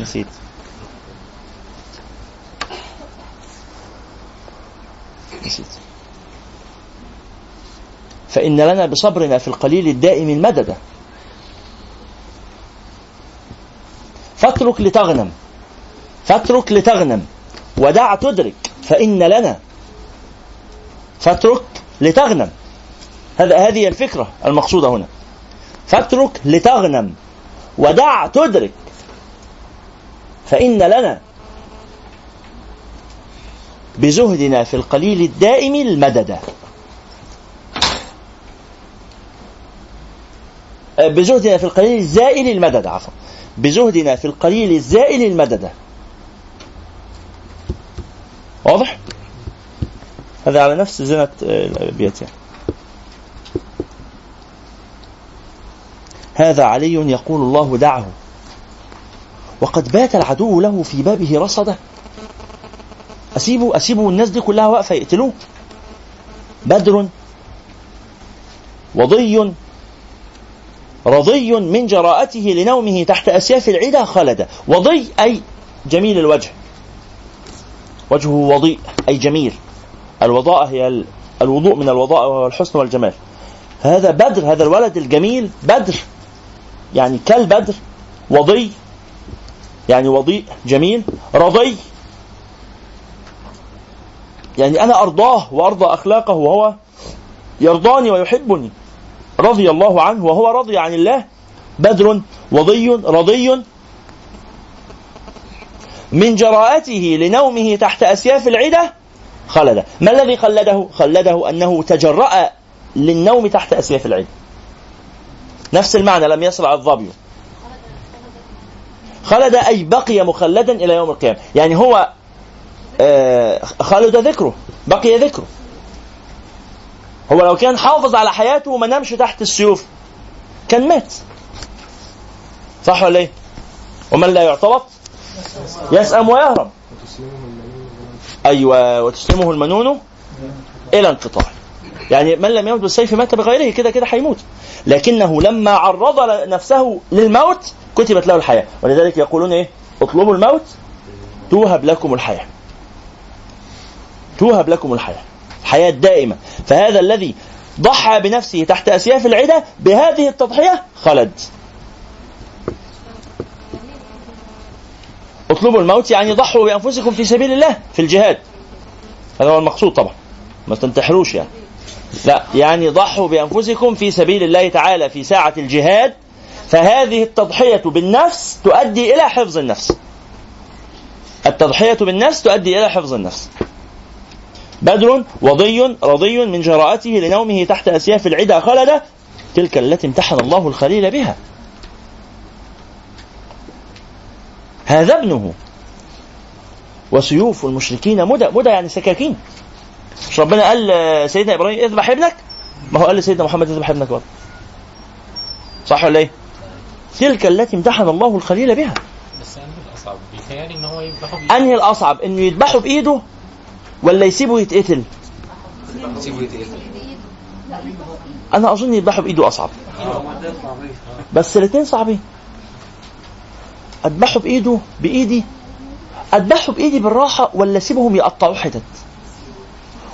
نسيت. نسيت. فإن لنا بصبرنا في القليل الدائم المدد فاترك لتغنم. فاترك لتغنم. ودع تدرك فإن لنا. فاترك لتغنم. هذا هذه الفكرة المقصودة هنا. فاترك لتغنم. ودع تدرك فإن لنا. بزهدنا في القليل الدائم المدد. بزهدنا في القليل الزائل المدد عفوا. بزهدنا في القليل الزائل المدد واضح؟ هذا على نفس زنة الأبيات يعني. هذا علي يقول الله دعه وقد بات العدو له في بابه رصدا اسيبه اسيبه الناس دي كلها واقفة يقتلوه بدر وضي رضي من جراءته لنومه تحت أسياف العدا خلد. وضي أي جميل الوجه. وجهه وضيء أي جميل. الوضاء هي الوضوء من الوضاء وهو الحسن والجمال. فهذا بدر هذا الولد الجميل بدر. يعني كالبدر. وضي يعني وضيء جميل. رضي يعني أنا أرضاه وأرضى أخلاقه وهو يرضاني ويحبني. رضي الله عنه وهو رضي عن الله بدر وضي رضي من جراءته لنومه تحت أسياف العدة خلد ما الذي خلده؟ خلده أنه تجرأ للنوم تحت أسياف العدة. نفس المعنى لم يصل الظبي. خلد أي بقي مخلدا إلى يوم القيامة. يعني هو آه، خلد ذكره بقي ذكره. هو لو كان حافظ على حياته وما نامش تحت السيوف كان مات. صح ولا إيه؟ ومن لا يعترض؟ يسأم ويهرب. أيوه وتسلمه المنون إلى انقطاع. يعني من لم يمت بالسيف مات بغيره كده كده هيموت لكنه لما عرض نفسه للموت كتبت له الحياة. ولذلك يقولون إيه؟ اطلبوا الموت توهب لكم الحياة. توهب لكم الحياة. حياة دائمة. فهذا الذي ضحى بنفسه تحت اسياف العدا بهذه التضحية خلد. اطلبوا الموت يعني ضحوا بأنفسكم في سبيل الله في الجهاد. هذا هو المقصود طبعا. ما تنتحروش يعني. لا يعني ضحوا بأنفسكم في سبيل الله تعالى في ساعة الجهاد. فهذه التضحية بالنفس تؤدي إلى حفظ النفس. التضحية بالنفس تؤدي إلى حفظ النفس. بدر وضي رضي من جراءته لنومه تحت أسياف العدا خلد تلك التي امتحن الله الخليل بها. هذا ابنه. وسيوف المشركين مدى مدى يعني سكاكين. مش ربنا قال سيدنا إبراهيم اذبح ابنك؟ ما هو قال لسيدنا محمد اذبح ابنك برضه. صح ولا إيه؟ تلك التي امتحن الله الخليل بها. بس أنهي الأصعب؟ بيتهيألي إن هو يذبحه بإيده. أنهي الأصعب؟ إنه يذبحه بإيده ولا يسيبه يتقتل؟ أنا أظن يذبحه بإيده أصعب. بس الاثنين صعبين. أذبحه بإيده بإيدي. أذبحه بإيدي بالراحة ولا اسيبهم يقطعوه حتت؟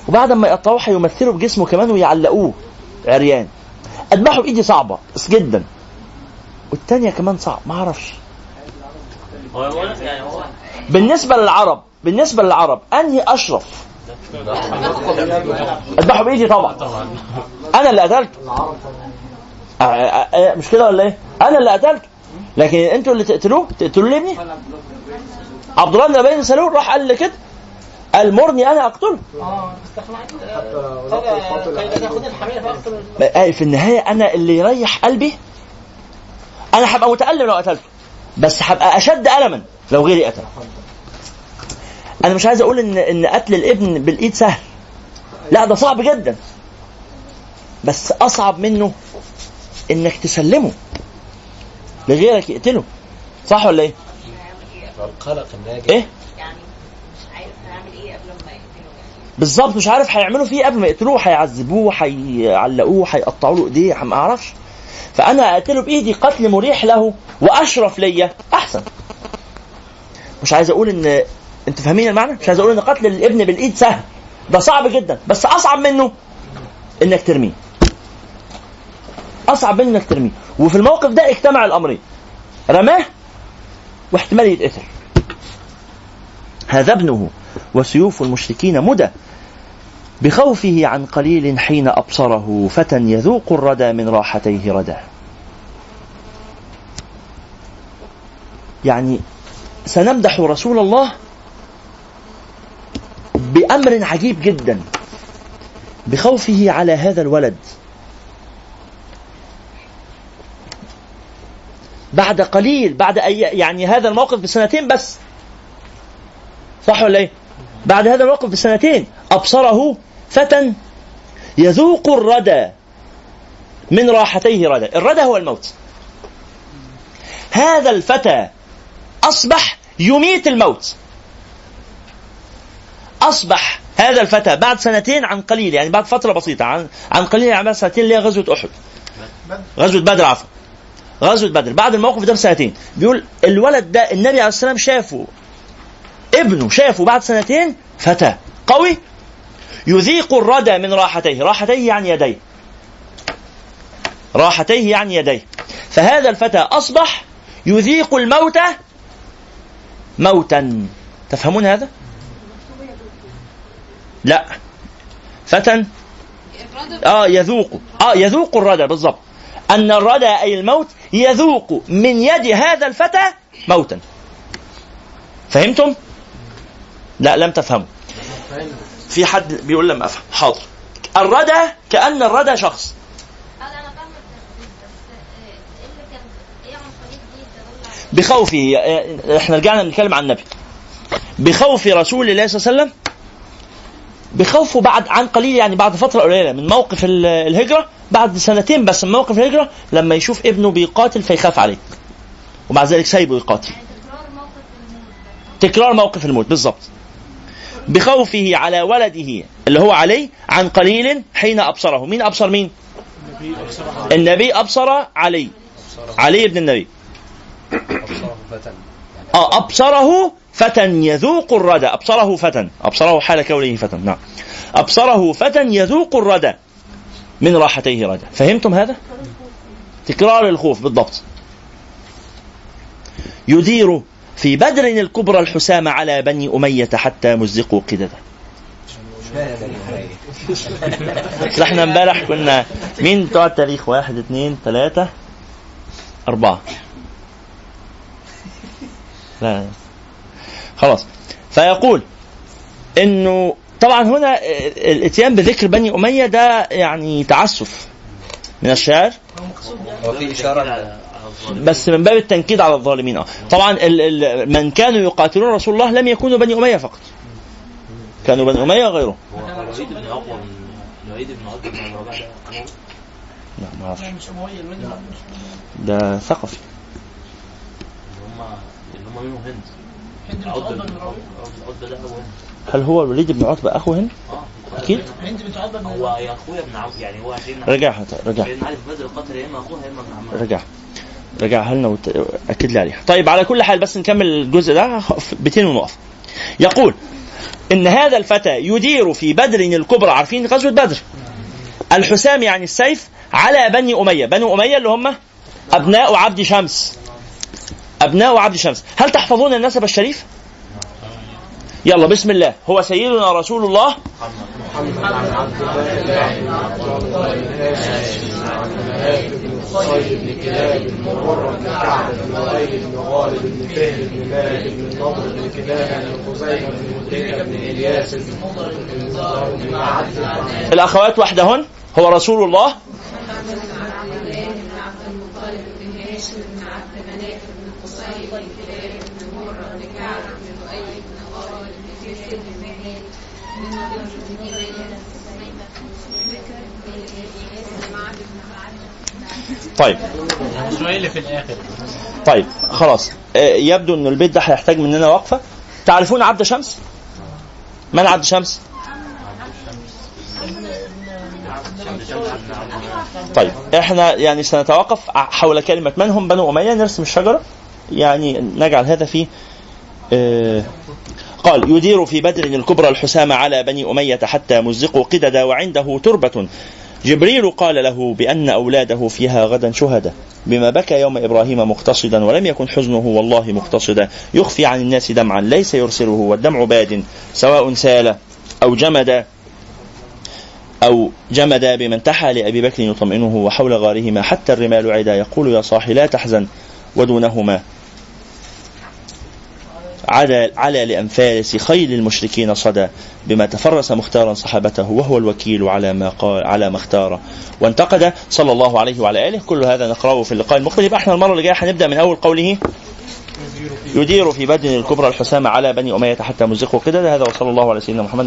وبعد ما يقطعوه هيمثلوا بجسمه كمان ويعلقوه. عريان. أذبحه بإيدي صعبة. بس جدا. والتانية كمان صعب. ما أعرفش. يعني بالنسبة للعرب بالنسبة للعرب أنهي أشرف؟ اذبحه بايدي طبعا. أنا اللي قتلته آه، آه، آه، مش كده ولا إيه؟ أنا اللي قتلته لكن أنتوا اللي تقتلوه؟ تقتلوا لي ابني؟ عبد الله بن أبي سلول راح قال كده. قال مرني أنا أقتله. آه في النهاية أنا اللي يريح قلبي. أنا هبقى متألم لو قتلته. بس هبقى أشد الما لو غيري قتله. أنا مش عايز أقول ان إن قتل الابن بالإيد سهل. لا ده صعب جدا. بس أصعب منه إنك تسلمه لغيرك يقتله. صح ولا إيه؟ القلق الناجي إيه؟ يعني مش عارف إيه قبل ما يعني. بالظبط مش عارف هيعملوا فيه إيه قبل ما يقتلوه. هيعذبوه هيعلقوه هيقطعوا له إيديه ما أعرفش. فأنا أقتله بإيدي قتل مريح له وأشرف ليا أحسن. مش عايز أقول إن انت فاهمين المعنى؟ مش عايز أقول ان قتل الابن بالايد سهل. ده صعب جدا. بس أصعب منه إنك ترميه. أصعب منه إنك ترميه. وفي الموقف ده اجتمع الأمرين. رماه واحتمال يتقتل. هذا ابنه وسيوف المشركين مدى بخوفه عن قليل حين أبصره فتى يذوق الردى من راحتيه ردى يعني سنمدح رسول الله بأمر عجيب جدا بخوفه على هذا الولد. بعد قليل بعد أي يعني هذا الموقف بسنتين بس. صح ولا إيه؟ بعد هذا الموقف بسنتين أبصره فتى يذوق الردى من راحتيه ردى الردى هو الموت. هذا الفتى أصبح يميت الموت. أصبح هذا الفتى بعد سنتين عن قليل يعني بعد فترة بسيطة عن عن قليل يعني بعد سنتين اللي هي غزوة أحد؟ غزوة بدر عفوا. غزوة بدر. بعد الموقف ده بسنتين. بيقول الولد ده النبي عليه السلام شافه ابنه شافه بعد سنتين فتى. قوي؟ يذيق الردى من راحتيه. راحتيه يعني يديه. راحتيه يعني يديه. فهذا الفتى أصبح يذيق الموت موتا. تفهمون هذا؟ لا. فتى آه يذوق. آه يذوق الردى بالضبط. أن الردى أي الموت يذوق من يد هذا الفتى موتا. فهمتم؟ لا لم تفهموا. في حد بيقول لما أفهم. حاضر. الردى كأن الردى شخص. بخوفه إحنا رجعنا بنتكلم عن النبي. بخوف رسول الله صلى الله عليه وسلم بخوفه بعد عن قليل يعني بعد فترة قليلة من موقف ال- الهجرة بعد سنتين بس من موقف الهجرة لما يشوف ابنه بيقاتل فيخاف عليه. ومع ذلك سايبه يقاتل. تكرار موقف الموت. بالضبط. بخوفه على ولده اللي هو علي عن قليل حين أبصره. مين أبصر مين؟ النبي أبصر علي. علي بن النبي. آه أبصره فتى يذوق الردى أبصره فتى أبصره حال كونه فتى نعم. أبصره فتى يذوق الردى من راحتيه ردى فهمتم هذا؟ تكرار الخوف بالضبط. يدير في بدر الكبرى الحسام على بني أمية حتى مزقوا قدده بس [LAUGHS] إحنا امبارح كنا مين؟ بتوع التاريخ واحد اثنين ثلاثة أربعة. لا. خلاص. فيقول إنه طبعا هنا الاتيان بذكر بني أمية ده يعني تعسف من الشاعر هو في إشارة بس من باب التنكيد على الظالمين. آه. طبعا ال ال من كانوا يقاتلون رسول الله لم يكونوا بني أمية فقط. كانوا بني أمية ده أموي؟ لا ما أعرفش. الولد ده ثقفي. اللي هم اللي هم منهم هند. بن عقبة بن بن ده هل هو الوليد بن عتبة اخو هند؟ آه أكيد. هند بن عقبة بن هو يا أخويا ابن عم يعني هو سيدنا رجعها رجع. سيدنا علي في بدر قتل يا إما اخوها يا إما ابن عمها رجع. رجعها لنا وأكد لي عليها. طيب على كل حال بس نكمل الجزء ده. بيتين ونقف. يقول إن هذا الفتى يدير في بدر الكبرى. عارفين غزوة بدر؟ الحسام يعني السيف على بني أمية. بني أمية اللي هم أبناء عبد شمس. أبناء عبد شمس هل تحفظون النسب الشريف؟ يلا بسم الله. هو سيدنا رسول الله. صيد بن كلاب بن مرة بن كعب بن غير بن غالب بن فهر بن مالك بن نضر بن كنانة بن خزيمة بن مدركة بن إلياس بن مضر بن مضر بن معد بن الأخوات وحدهن هو رسول الله طيب. السؤال اللي في الآخر. طيب خلاص. آه، يبدو ان البيت ده هيحتاج مننا وقفة. تعرفون عبد شمس؟ من عبد شمس؟ طيب إحنا يعني سنتوقف حول كلمة من هم؟ بنو أمية نرسم الشجرة. يعني نجعل هذا في آه، قال يدير في بدر الكبرى الحسام على بني أمية حتى مزقوا قددا وعنده تربة. جبريل قال له بأن أولاده فيها غدا شهداء بما بكى يوم إبراهيم مقتصدا ولم يكن حزنه والله مقتصدا. يخفي عن الناس دمعا ليس يرسله والدمع باد سواء سال أو جمد أو جمد بمن تحى لأبي بكر يطمئنه وحول غارهما حتى الرمال عدا. يقول يا صاحي لا تحزن ودونهما. على على لأنفاس خيل المشركين صدى بما تفرس مختارا صحابته وهو الوكيل على ما قال على ما اختار وانتقد صلى الله عليه وعلى آله. كل هذا نقرأه في اللقاء المقبل. يبقى إحنا المرة اللي جاية هنبدأ من أول قوله يدير في بدن الكبرى الحسام على بني أمية حتى مزقوا كده هذا وصلى الله على سيدنا محمد.